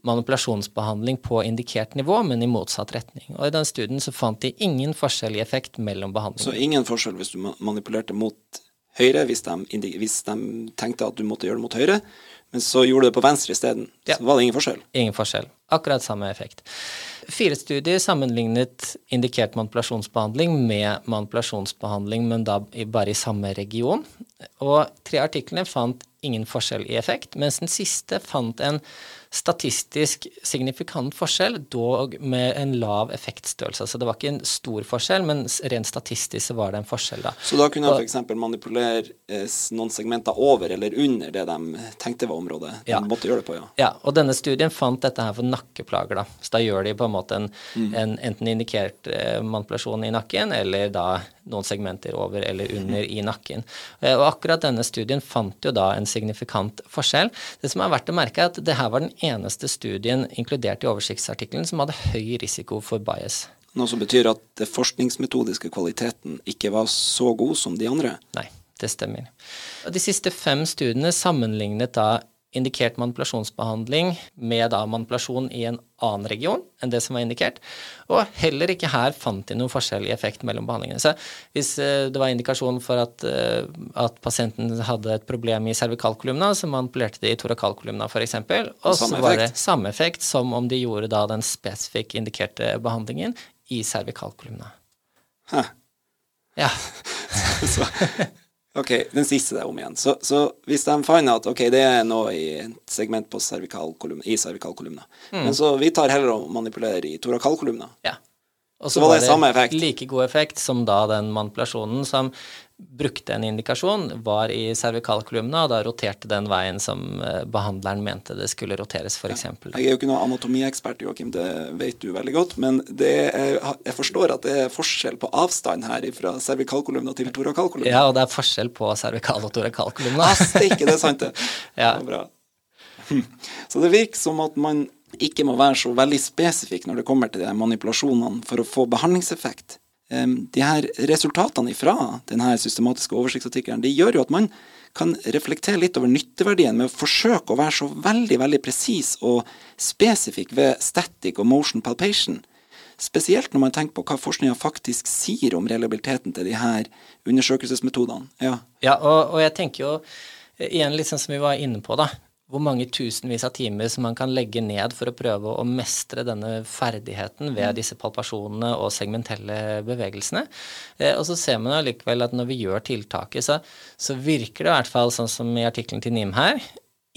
manipulasjonsbehandling på indikert nivå, men i motsatt retning. Og I den studien så fant de ingen forskjell i effekt mellom behandlingene. Så ingen forskjell hvis du manipulerte mot høyre, hvis de, hvis de tenkte at du måtte gjøre det mot høyre, men så gjorde du det på venstre isteden. Ja. Så var det ingen forskjell. Ingen forskjell. Akkurat samme effekt. Fire studier sammenlignet indikert manipulasjonsbehandling med manipulasjonsbehandling, men da bare i samme region. Og tre artiklene fant ingen forskjell i effekt, mens den siste fant en statistisk signifikant forskjell, dog med en lav effektstørrelse. Så det var ikke en stor forskjell, men rent statistisk så var det en forskjell, da. Så da kunne jeg f.eks. manipulere eh, noen segmenter over eller under det de tenkte var området? De ja. måtte gjøre det på, ja. Ja, og denne studien fant dette her for nakkeplager, da. Så da gjør de på en måte en, mm. en enten indikert eh, manipulasjon i nakken, eller da noen segmenter over eller under i nakken. Eh, og akkurat denne studien fant jo da en signifikant forskjell. Det som er verdt å merke, er at det her var den eneste studien inkludert i oversiktsartikkelen som hadde høy risiko for bias. Noe som betyr at den forskningsmetodiske kvaliteten ikke var så god som de andre? Nei, det stemmer. De siste fem studiene sammenlignet da indikert manipulasjonsbehandling med da manipulasjon i en annen region enn det som var indikert. Og heller ikke her fant de noen forskjell i effekt mellom behandlingene. Så hvis eh, det var indikasjon for at, eh, at pasienten hadde et problem i cervikalkolumna, så manipulerte de i torakalkolumna f.eks. Og så var det samme effekt som om de gjorde da den spesifikk indikerte behandlingen i cervikalkolumna. Hæ. Ja. så, Ok, den siste der om igjen. Så, så, hvis de finner at ok, det er noe i et segment på cervikalkolumna, i cervikalkolumna, mm. men så vi tar heller og manipulerer i torakalkolumna, ja. Og så var det, det samme effekt? Like god effekt som da den manipulasjonen som brukte en indikasjon, var i cervikalkolumna, og da roterte den veien som eh, behandleren mente det skulle roteres, f.eks. Ja. Jeg er jo ikke noen anatomiekspert, Joakim, det vet du veldig godt, men er, jeg forstår at det er forskjell på avstand her fra cervikalkolumna til torakalkolumna. Ja, og det er forskjell på cervikal- og torakalkolumna. Steike, det er sant, det. ja. det bra. Så det virker som at man ikke må være så veldig spesifikk når det kommer til de manipulasjonene for å få behandlingseffekt de her resultatene ifra denne systematiske oversiktsartikkelen de gjør jo at man kan reflektere litt over nytteverdien med å forsøke å være så veldig veldig presis og spesifikk ved static og motion palpation. Spesielt når man tenker på hva forskninga faktisk sier om reliabiliteten til de her undersøkelsesmetodene. Ja, ja og, og, jeg tenker jo igjen litt sånn som vi var inne på, da. Hvor mange tusenvis av timer som man kan legge ned for å prøve å mestre denne ferdigheten ved disse palpasjonene og segmentelle bevegelsene. Eh, og så ser man allikevel at når vi gjør tiltaket, så, så virker det i hvert fall sånn som i artikkelen til NIM her,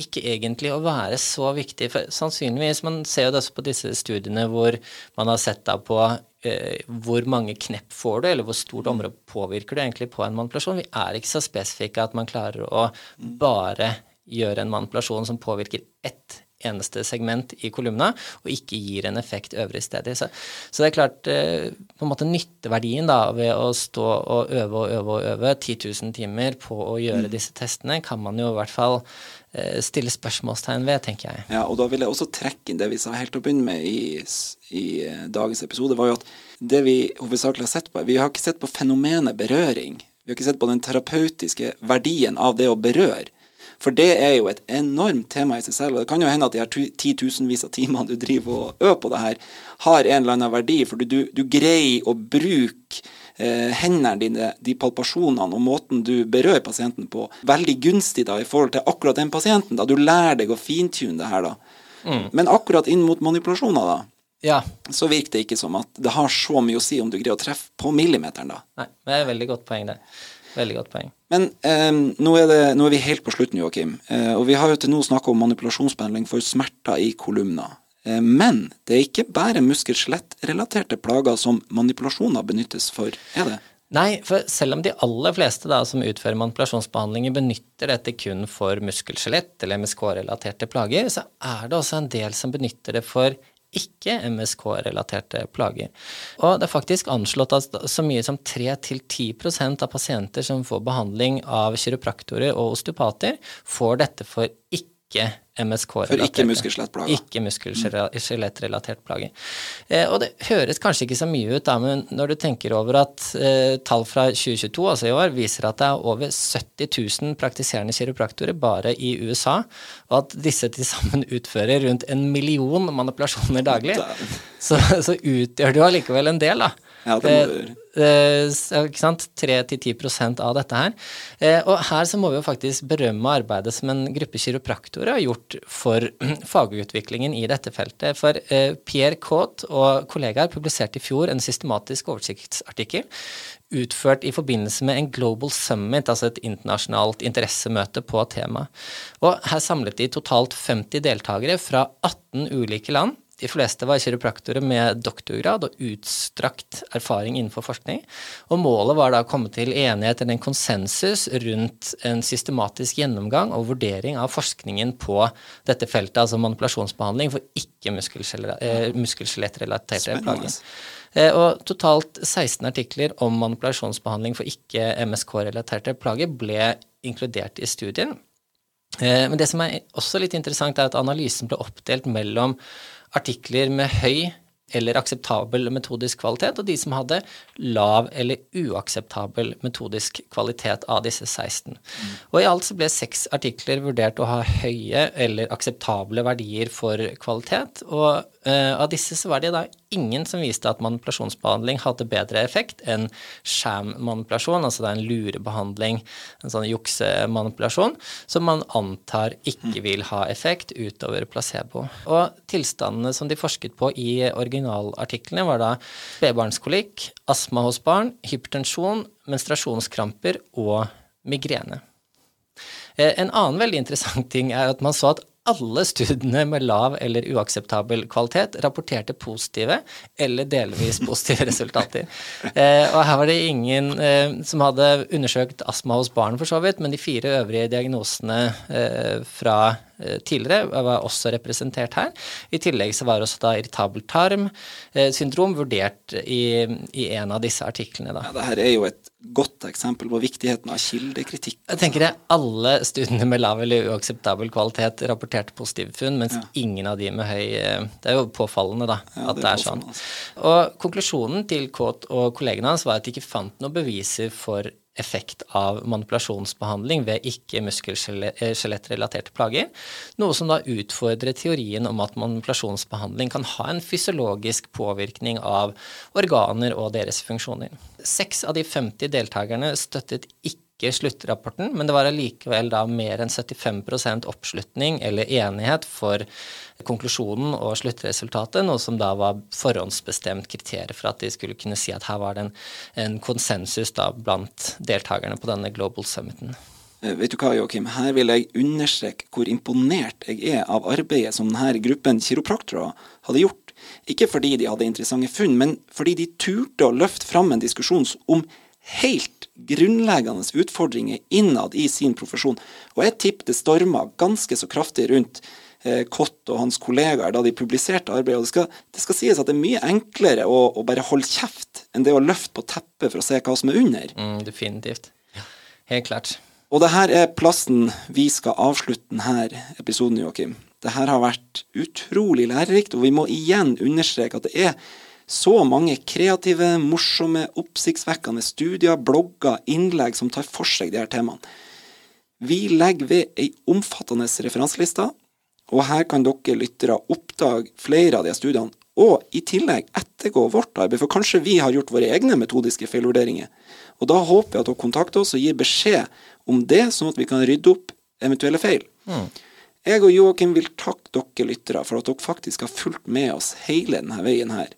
ikke egentlig å være så viktig. For sannsynligvis, Man ser jo det også på disse studiene hvor man har sett da på eh, hvor mange knepp får du, eller hvor stort område påvirker du egentlig på en manipulasjon. Vi er ikke så spesifikke at man klarer å bare gjøre en manipulasjon som påvirker ett eneste segment i kolumna, og ikke gir en effekt øvrig steder. Så, så, det er klart eh, på en måte nytteverdien da, ved å stå og øve og øve og øve 10 000 timer på å gjøre mm. disse testene, kan man jo i hvert fall eh, stille spørsmålstegn ved, tenker jeg. Ja, og da vil jeg også trekke inn det vi sa helt til å begynne med i, i eh, dagens episode, var jo at det vi hovedsakelig har sett på Vi har ikke sett på fenomenet berøring. Vi har ikke sett på den terapeutiske verdien av det å berøre. For det er jo et enormt tema i seg selv. Og det kan jo hende at de her titusenvis av timene du driver og øver på det her, har en eller annen verdi. For du, du greier å bruke eh, hendene dine, de palpasjonene og måten du berører pasienten på, veldig gunstig da i forhold til akkurat den pasienten. da Du lærer deg å fintune det her, da. Mm. Men akkurat inn mot manipulasjoner, da. Ja. Så virker det ikke som at det har så mye å si om du greier å treffe på millimeteren, da. Nei, det er et veldig godt poeng, det. Veldig godt poeng. Men eh, nå, er det, nå, er vi helt på slutten, Joakim. Eh, og vi har jo til nå snakka om manipulasjonsbehandling for smerter i kolumner. Eh, men det er ikke bare muskel-skjelettrelaterte plager som manipulasjoner benyttes for, er det? Nei, for selv om de aller fleste da, som utfører manipulasjonsbehandlinger, benytter dette kun for muskel-skjelett eller MSK-relaterte plager, så er det også en del som benytter det for ikke MSK-relaterte plager. Og det er faktisk anslått at så mye som 3-10% av pasienter som får behandling av kiropraktorer og osteopater, får dette for ikke MSK-relaterte. For ikke muskel-skjelettplager. Ikke muskel-skjelettrelatert plage. Eh, og det høres kanskje ikke så mye ut, da, men når du tenker over at eh, tall fra 2022, altså i år, viser at det er over 70 000 praktiserende kiropraktorer bare i USA, og at disse til sammen utfører rundt en million manipulasjoner daglig, så, så utgjør det jo allikevel en del, da. Ja, det må du Eh, ikke sant, 3-10% av dette her. Eh, og her så må vi jo faktisk berømme arbeidet som en gruppe kiropraktorer har gjort for fagutviklingen i dette feltet. For eh, Pierre Caute og kollegaer publiserte i fjor en systematisk oversiktsartikkel utført i forbindelse med en Global Summit, altså et internasjonalt interessemøte på temaet. Og her samlet de totalt 50 deltakere fra 18 ulike land de fleste var kiropraktorer med doktorgrad og utstrakt erfaring innenfor forskning. Og målet var da å komme til enighet eller en konsensus rundt en systematisk gjennomgang og vurdering av forskningen på dette feltet, altså manipulasjonsbehandling for ikke muskelskjelettrelaterte eh, plager. Eh, og totalt 16 artikler om manipulasjonsbehandling for ikke-MSK-relaterte plager ble inkludert i studien. Eh, men det som er også litt interessant, er at analysen ble oppdelt mellom artikler med høy eller akseptabel metodisk kvalitet, og de som hadde lav eller uakseptabel metodisk kvalitet av disse 16. Mm. Og i alt så ble seks artikler vurdert å ha høye eller akseptable verdier for kvalitet, og uh, av disse så var det da ingen som viste at manipulasjonsbehandling hadde bedre effekt enn sham-manipulasjon, altså det er en lurebehandling, en sånn juksemanipulasjon, som man antar ikke vil ha effekt utover placebo. Og tilstandene som de forsket på i originalartiklene, var da spedbarnskolikk, astma hos barn, hypertensjon, menstruasjonskramper og migrene. Eh, en annen veldig interessant ting er at man så at alle studiene med lav eller uakseptabel kvalitet rapporterte positive eller delvis positive resultater. Eh, og her var det ingen eh, som hadde undersøkt astma hos barn, for så vidt, men de fire øvrige diagnosene eh, fra Eh, tidligere, var også representert her. I tillegg så var også da irritabel tarm-syndrom vurdert i, i, en av disse artiklene. Da. Ja, her er jo et godt eksempel på viktigheten av kildekritikk. Jeg tenker det, Alle studiene med lav eller uakseptabel kvalitet rapporterte positive funn, mens ja. ingen av de med høy eh, Det er jo påfallende, da, ja, at det er, det er sånn. Og konklusjonen til Kåt og kollegene hans var at de ikke fant noen beviser for effekt av manipulasjonsbehandling ved ikke-muskel-skjelettrelaterte plager, noe som da utfordrer teorien om at manipulasjonsbehandling kan ha en fysiologisk påvirkning av organer og deres funksjoner. Seks av de 50 deltakerne støttet ikke ikke sluttrapporten, men det var allikevel da mer enn 75% oppslutning eller enighet for konklusjonen og sluttresultatet, noe som da var forhåndsbestemt kriterier for at de skulle kunne si at her var det en, en konsensus da blant deltakerne på denne Global Summiten. Eh, vet du hva, Joakim, her vil jeg understreke hvor imponert jeg er av arbeidet som denne gruppen kiropraktorer hadde gjort. Ikke fordi de hadde interessante funn, men fordi de turte å løfte fram en diskusjon om helt grunnleggende utfordringer innad i sin profesjon. Og jeg tipper det storma ganske så kraftig rundt eh, Kott og hans kollegaer da de publiserte arbeidet. Og det skal, det skal sies at det er mye enklere å, å, bare holde kjeft enn det å løfte på teppet for å se hva som er under. Mm, definitivt. Helt klart. Og det her er plassen vi skal avslutte denne episoden, Joakim. Det her har vært utrolig lærerikt, og vi må igjen understreke at det er så mange kreative, morsomme, oppsiktsvekkende studier, blogger, innlegg som tar for seg de her temaene. Vi legger ved ei omfattende referanseliste, og her kan dere lyttere oppdage flere av de studiene, og i tillegg ettergå vårt arbeid, for kanskje vi har gjort våre egne metodiske feilvurderinger. Og da håper jeg at dere kontakter oss og gir beskjed om det, sånn at vi kan rydde opp eventuelle feil. Mm. Jeg og Joakim vil takke dere lyttere for at dere faktisk har fulgt med oss hele denne veien her.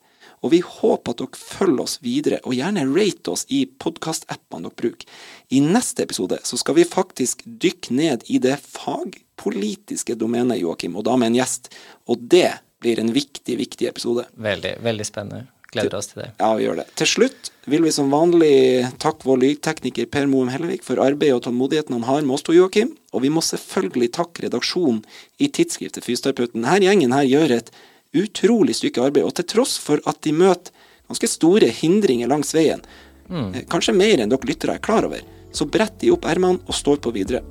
Og vi håper at dere følger oss videre, og gjerne rate oss i podkastappene dere bruker. I neste episode så skal vi faktisk dykke ned i det fagpolitiske domenet, Joakim, og da med en gjest. Og det blir en viktig, viktig episode. Veldig, veldig spennende. Gleder oss til det. Ja, vi gjør det. Til slutt vil vi som vanlig takke vår lydtekniker Per Moum Hellevik for arbeidet og tålmodigheten han har med oss to, Joakim. Og vi må selvfølgelig takke redaksjonen i tidsskriftet Fysioterapeuten. Denne gjengen her gjør et utrolig stykke arbeid, og til tross for at de møter ganske store hindringer langs veien, mm. Eh, kanskje mer enn dere lyttere er klar over, så bretter de opp ermene og står på videre.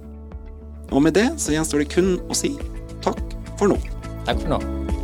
Og med det så gjenstår det kun å si takk for nå. Takk for nå.